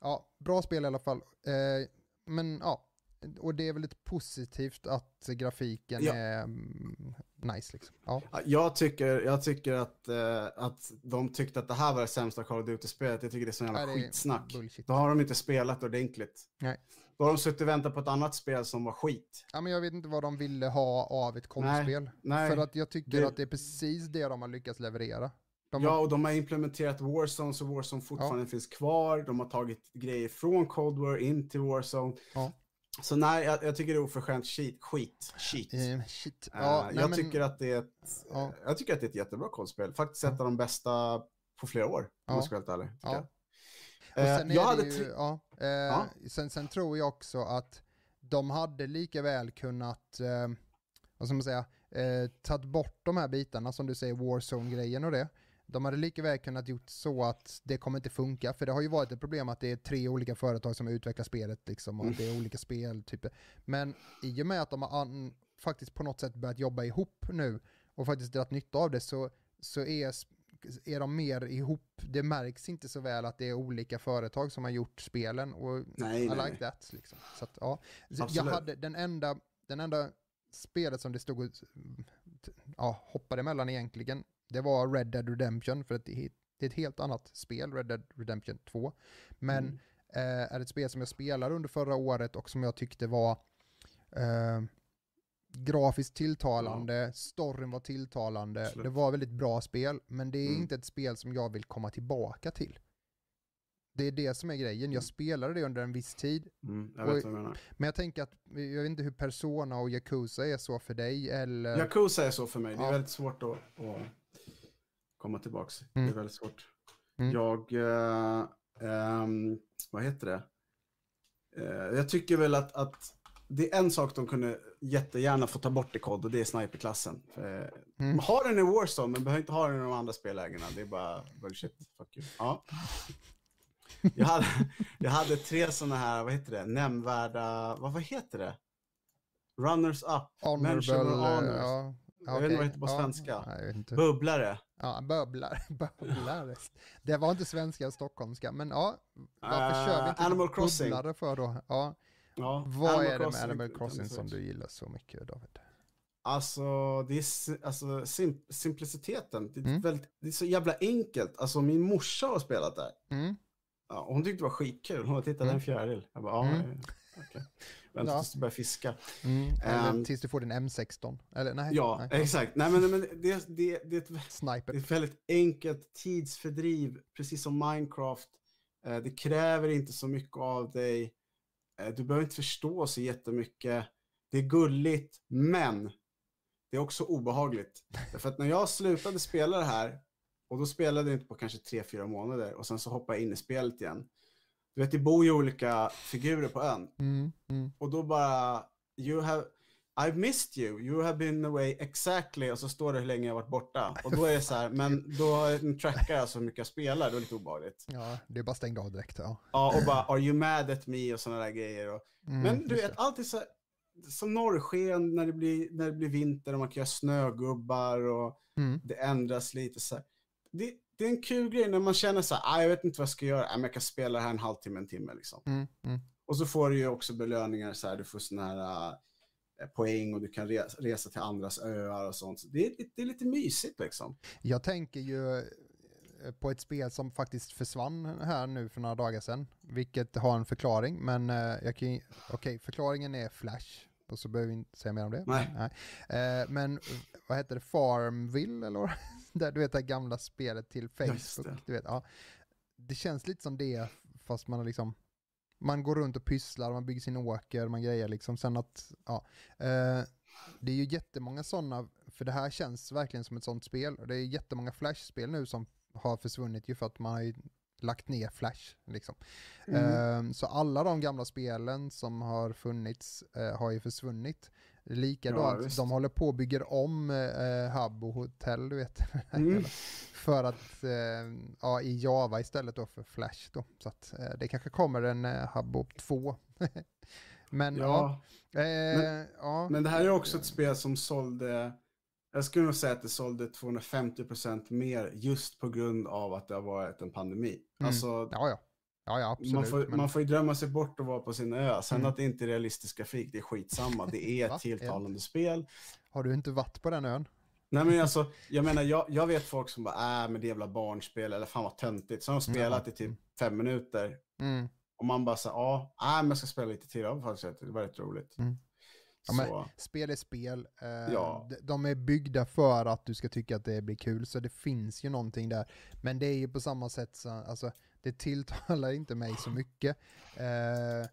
ja, bra spel i alla fall. Eh, men ja, och det är väl lite positivt att grafiken Ja. är mm, nice liksom. Ja. Ja, Jag tycker, jag tycker att, eh, att de tyckte att det här var det sämsta Call of Duty-spelet. Jag tycker det är så jävla Nej, skitsnack. Bullshit. Då har de inte spelat ordentligt. Nej. Då har de suttit och väntat på ett annat spel som var skit. Ja, men jag vet inte vad de ville ha av ett. Nej, För att jag tycker det- att det är precis det de har lyckats leverera. De ja, och de har implementerat Warzone så Warzone fortfarande finns kvar. De har tagit grejer från Cold War in till Warzone. Ja. Så nej, jag, jag tycker det är oförskämt skit. Skit. Shit. eh, shit. Ja, nej, jag, men- tycker att det är ett, Ja. jag tycker att det är ett jättebra kodspel. Faktiskt ett av de bästa på flera år, om Ja. jag ska vara helt ärlig. Ja. jag. Eh, sen jag hade ju, tre- ja, eh. Sen, sen tror jag också att de hade lika väl kunnat, eh, vad ska man säga, eh, tagit bort de här bitarna som du säger, Warzone-grejen och det. De hade lika väl kunnat gjort så att det kommer inte funka, för det har ju varit ett problem att det är tre olika företag som utvecklar spelet liksom, och att det är olika speltyper. Men i och med att de har faktiskt på något sätt börjat jobba ihop nu och faktiskt dragit nytta av det så, så är, är de mer ihop. Det märks inte så väl att det är olika företag som har gjort spelen och Nej, I nej, like nej. that. Liksom. Så att, ja. Jag hade den enda, den enda spelet som det stod och ja, hoppade emellan egentligen, det var Red Dead Redemption, för att det är ett helt annat spel, Red Dead Redemption 2. Men Mm. eh, är ett spel som jag spelade under förra året och som jag tyckte var eh, grafiskt tilltalande, storyn var tilltalande, Absolut. det var väldigt bra spel, men det är Mm. inte ett spel som jag vill komma tillbaka till. Det är det som är grejen, jag spelade det under en viss tid, Mm, jag du menar. men jag tänker att, jag vet inte hur Persona och Yakuza är så för dig, eller... Yakuza är så för mig. Det är Ja. väldigt svårt att, att komma tillbaks. Mm. Det är väldigt svårt. Mm. Jag, eh, ehm, vad heter det? Eh, jag tycker väl att, att det är en sak de kunde jättegärna få ta bort i kod och det är sniperklassen. Eh, Mm. Ha den i Warzone men behöver inte ha den i de andra spellägena. Det är bara bullshit. Fuck you. Ja. Jag hade, jag hade tre sådana här, vad heter det, nämnvärda, vad, vad heter det? Runners up, Honorable, eh, honors. ja. Jag vet inte vad det heter på Ja, svenska. Inte. Bubblare. Ja, bubblare. bubblare. Det var inte svenska och stockholmska, men ja. Varför Eh, kör vi inte Animal Crossing. bubblare för då? Ja. Ja, Vad Animal är det med Animal Crossing som du gillar så mycket David? Alltså, det är alltså, sim simpliciteten. Det är, Mm. väldigt, det är så jävla enkelt. Alltså min morsa har spelat där. Mm. Ja, hon tyckte det var skitkul. Hon har tittat Mm. en fjäril. Jag bara, ja, Mm. Okej. Vänta Ja. tills du börjar fiska. Mm. Eller Ehm, tills du får din M16. Eller nej. Ja, nej. exakt. Nej, men, men det, det, det, är ett, det är ett väldigt enkelt tidsfördriv, precis som Minecraft. Eh, det kräver inte så mycket av dig. Eh, du behöver inte förstå så jättemycket. Det är gulligt, men det är också obehagligt. För att när jag slutade spela det här, och då spelade jag inte på kanske tre fyra månader, och sen så hoppade jag in i spelet igen. Du vet, det bor ju olika figurer på ön. Mm. Mm. Och då bara, you have, I've missed you, you have been away exactly, och så står det hur länge jag varit borta. Och då är det så här, men då trackar alltså hur mycket jag spelar, det är lite obehagligt. Ja, det är bara stängt av direkt. Ja. Ja, och bara, are you mad at me och sådana där grejer. Och, Mm, men du vet, alltid så här, som norrsken när det, blir, när det blir vinter och man kan göra snögubbar och det. Mm. det ändras lite så här. Det, det är en kul grej när man känner så här, ah, jag vet inte vad jag ska göra, ah, men jag kan spela det här en halvtimme, en timme liksom. Mm. Mm. Och så får du ju också belöningar så här, du får såna här äh, poäng och du kan resa, resa till andras öar och sånt. Så det, är, lite- det är lite mysigt liksom. Jag tänker ju eh, på ett spel som faktiskt försvann här nu för några dagar sedan, vilket har en förklaring, men eh, jag kan okej, förklaringen är Flash, och så behöver vi inte säga mer om det. Nej. Men, nej. Eh, men vad heter det, Farmville eller? Där, du vet det gamla spelet till Facebook, det. du vet, ja. Det känns lite som det, fast man har liksom man går runt och pysslar, man bygger sin åker, man grejer liksom. Sen att, ja. Eh, det är ju jättemånga sådana, för det här känns verkligen som ett sånt spel. Och det är jättemånga Flash-spel nu som har försvunnit ju för att man har ju lagt ner Flash. Liksom. Mm. Eh, så alla de gamla spelen som har funnits eh, har ju försvunnit. Likadant, visst. de håller på och bygger om eh, hub och hotell, du vet. Mm. för att, eh, ja, i Java istället då för Flash då. Så att eh, det kanske kommer en eh, Hubbo 2. Men ja, Ja, eh, Men- ja. men det här är också ett spel som sålde, jag skulle nog säga att det sålde 250% mer just på grund av att det har varit en pandemi. Mm. Alltså, Ja, ja. Ja, ja, absolut. man, får, men, man får ju drömma sig bort och vara på sin ö. Sen Mm. att det inte är realistisk grafik, det är skitsamma. Det är ett tilltalande spel. Har du inte varit på den ön? Nej men alltså, jag menar, jag, jag vet folk som bara, äh men det är jävla barnspel, eller fan vad töntigt. Så har de spelat i typ fem minuter. Mm. Och man bara så ja, äh, men jag ska spela lite till. Det var faktiskt det var rätt roligt. Mm. Ja, men- Spel är spel. Eh, Ja. de- De är byggda för att du ska tycka att det blir kul, så det finns ju någonting där. Men det är ju på samma sätt, så, alltså, det tilltalar inte mig så mycket. Eh,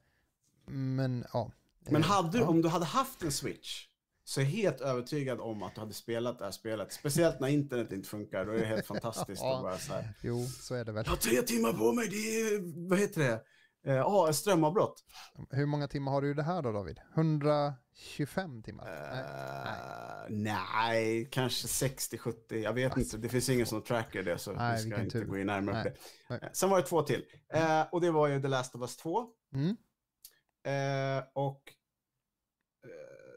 men ja. men Eh, hade du, om du hade haft en switch, så är jag helt övertygad om att du hade spelat det här spelet. Speciellt när internet inte funkar, då är det helt fantastiskt. Ja. att bara så här, Jo, så är det väl. jag har tre timmar på mig, det är, vad heter det? Eh, Ja, ett strömavbrott. Hur många timmar har du i det här då David? 125 timmar? Nej. Eh, nej, kanske 60-70. Jag vet inte. Det finns ingen som tracker det, så Nej, vi ska inte tur. gå in närmare på Nej, det. nej. Eh, Sen var det två till. Eh, och det var ju The Last of Us 2. Mm. Eh, och eh,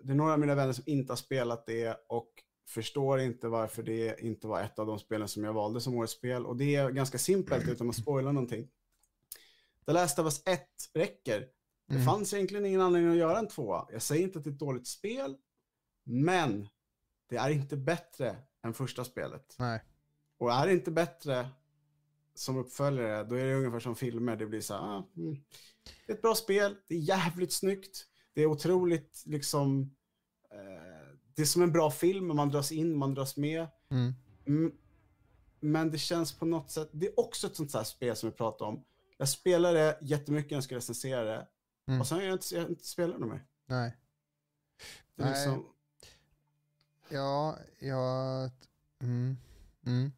det är några av mina vänner som inte har spelat det och förstår inte varför det inte var ett av de spelen som jag valde som årets spel. Och det är ganska simpelt utan att spoila någonting. The Last of Us 1 räcker. Det Mm. fanns egentligen ingen anledning att göra en tvåa. Jag säger inte att det är ett dåligt spel, men det är inte bättre än första spelet. Nej. Och är det inte bättre som uppföljare, då är det ungefär som filmer. Det blir så här, ah, mm. det är ett bra spel, det är jävligt snyggt, det är otroligt liksom, eh, det är som en bra film, man dras in, man dras med. Mm. Mm, men det känns på något sätt, det är också ett sånt här spel som vi pratade om. Jag spelade det jättemycket när jag skulle recensera det, Mm. och sen har jag inte, jag inte spelat det mer. Nej. Det är Nej. liksom, Ja, jag... Mm. Mm.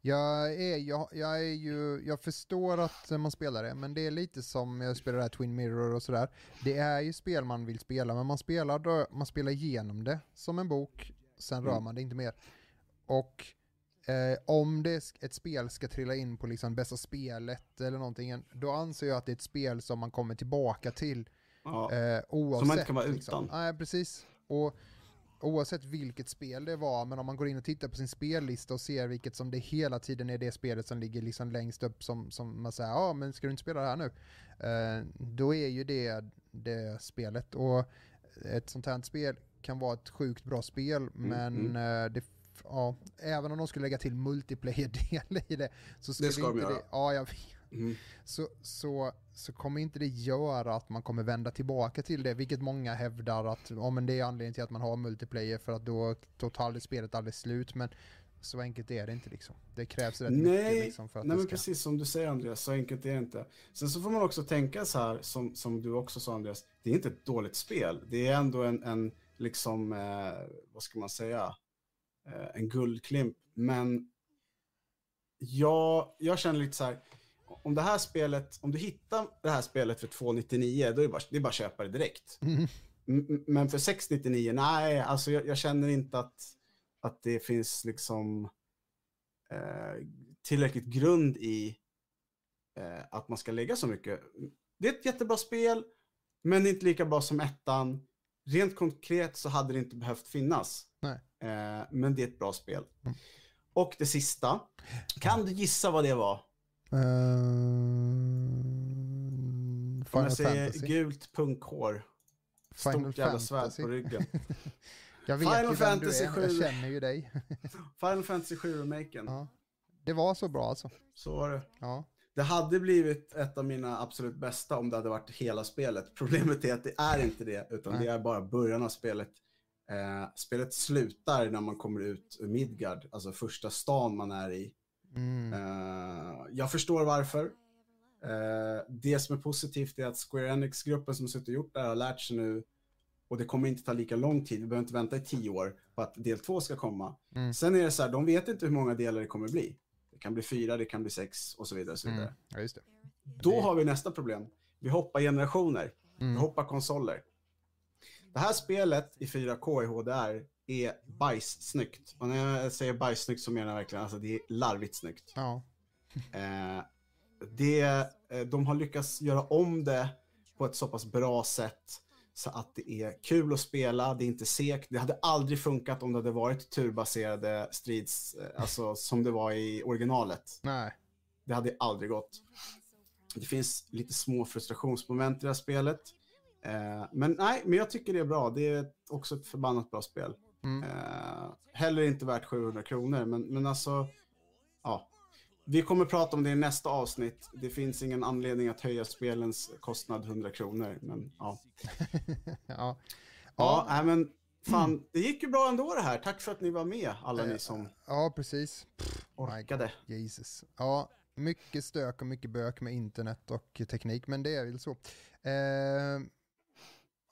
Jag, är, jag, jag är ju, jag förstår att man spelar det, men det är lite som jag spelar det här Twin Mirror och sådär. Det är ju spel man vill spela, men man spelar, man spelar igenom det som en bok, sen rör Mm. man det inte mer. Och eh, om det, ett spel ska trilla in på liksom bästa spelet eller någonting, då anser jag att det är ett spel som man kommer tillbaka till ja. Eh, oavsett. inte kan vara liksom. utan. Nej, precis. Och oavsett vilket spel det var, men om man går in och tittar på sin spellista och ser vilket som det hela tiden är det spelet som ligger liksom längst upp som, som man säger, ja men ska du inte spela det här nu? Eh, då är ju det det spelet. Och ett sånt här spel kan vara ett sjukt bra spel, men mm. eh, det Ja, även om de skulle lägga till multiplayer-del i det så skulle ska de inte göra. det, ja jag vet, Mm. så, så, så kommer inte det göra att man kommer vända tillbaka till det, vilket många hävdar att ja, men det är anledningen till att man har multiplayer för att då tar aldrig spelet aldrig slut, men så enkelt är det inte liksom. Det krävs rätt mycket Nej, liksom för att nej det men ska... precis som du säger Andreas, så enkelt är det inte. Sen så får man också tänka så här, som, som du också sa Andreas, det är inte ett dåligt spel. Det är ändå en, en liksom, eh, vad ska man säga, en guldklimp. Men jag, jag känner lite så här, om det här spelet, om du hittar det här spelet för 299, då är det bara, det är bara att köpa det direkt. Mm. Men för 699, nej, alltså jag, jag känner inte att, att det finns liksom eh, tillräckligt grund i eh, att man ska lägga så mycket. Det är ett jättebra spel, men inte lika bra som ettan. Rent konkret så hade det inte behövt finnas. Nej. Eh, men det är ett bra spel. Mm. Och det sista, kan du gissa vad det var? Ehm, Om jag säger Fantasy. gult punkhår, Final stort jävla svärd på ryggen. Jag vet Final ju vem Fantasy du är, jag 7. känner ju dig. Final Fantasy 7-remaken. ja. Det var så bra alltså. Så var det. Ja. Det hade blivit ett av mina absolut bästa om det hade varit hela spelet. Problemet är att det är inte det, utan Nej. det är bara början av spelet. Eh, spelet slutar när man kommer ut ur Midgard, alltså första stan man är i. Mm. Eh, jag förstår varför. Eh, det som är positivt är att Square Enix-gruppen som suttit och gjort det här har lärt sig nu och det kommer inte ta lika lång tid, vi behöver inte vänta i tio år på att del två ska komma. Mm. Sen är det så här, de vet inte hur många delar det kommer bli. Det kan bli fyra, det kan bli sex och så vidare. Och så vidare. Mm. Ja. Då har vi nästa problem. Vi hoppar generationer, vi Mm. hoppar konsoler. Det här spelet i 4K i HDR är bajssnyggt. Och när jag säger bajssnyggt så menar jag verkligen alltså det är larvigt snyggt. Ja. Eh, det, eh, de har lyckats göra om det på ett så pass bra sätt så att det är kul att spela, det är inte segt. Det hade aldrig funkat om det hade varit turbaserade strids, eh, alltså som det var i originalet. Nej. Det hade aldrig gått. Det finns lite små frustrationsmoment i det här spelet. Eh, men nej, men jag tycker det är bra. Det är också ett förbannat bra spel. Mm. Eh, heller inte värt 700 kronor, men, men alltså, ja. Vi kommer prata om det i nästa avsnitt. Det finns ingen anledning att höja spelens kostnad 100 kronor, men ja. ja. Ja, nej, men fan, det gick ju bra ändå det här. Tack för att ni var med, alla ni som ja, precis. orkade. Jesus. Ja, mycket stök och mycket bök med internet och teknik, men det är väl så. Eh,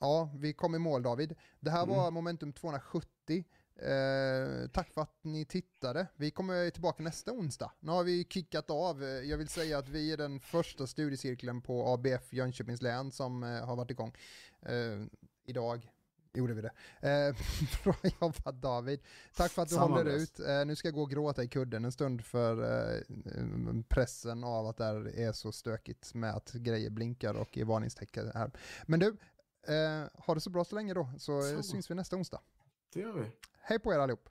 ja, vi kom i mål David. Det här Mm. var momentum 270. Eh, tack för att ni tittade. Vi kommer tillbaka nästa onsdag. Nu har vi kickat av. Jag vill säga att vi är den första studiecirkeln på ABF Jönköpings län som eh, har varit igång. Eh, idag gjorde vi det. Eh, bra jobbat David. Tack för att du Samma håller ut. Eh, nu ska jag gå och gråta i kudden en stund för eh, pressen av att det är så stökigt med att grejer blinkar och är varningstecken här. Men du, eh, ha det så bra så länge då, så eh, Samma. syns vi nästa onsdag. Det gör vi. Hej på er allihop!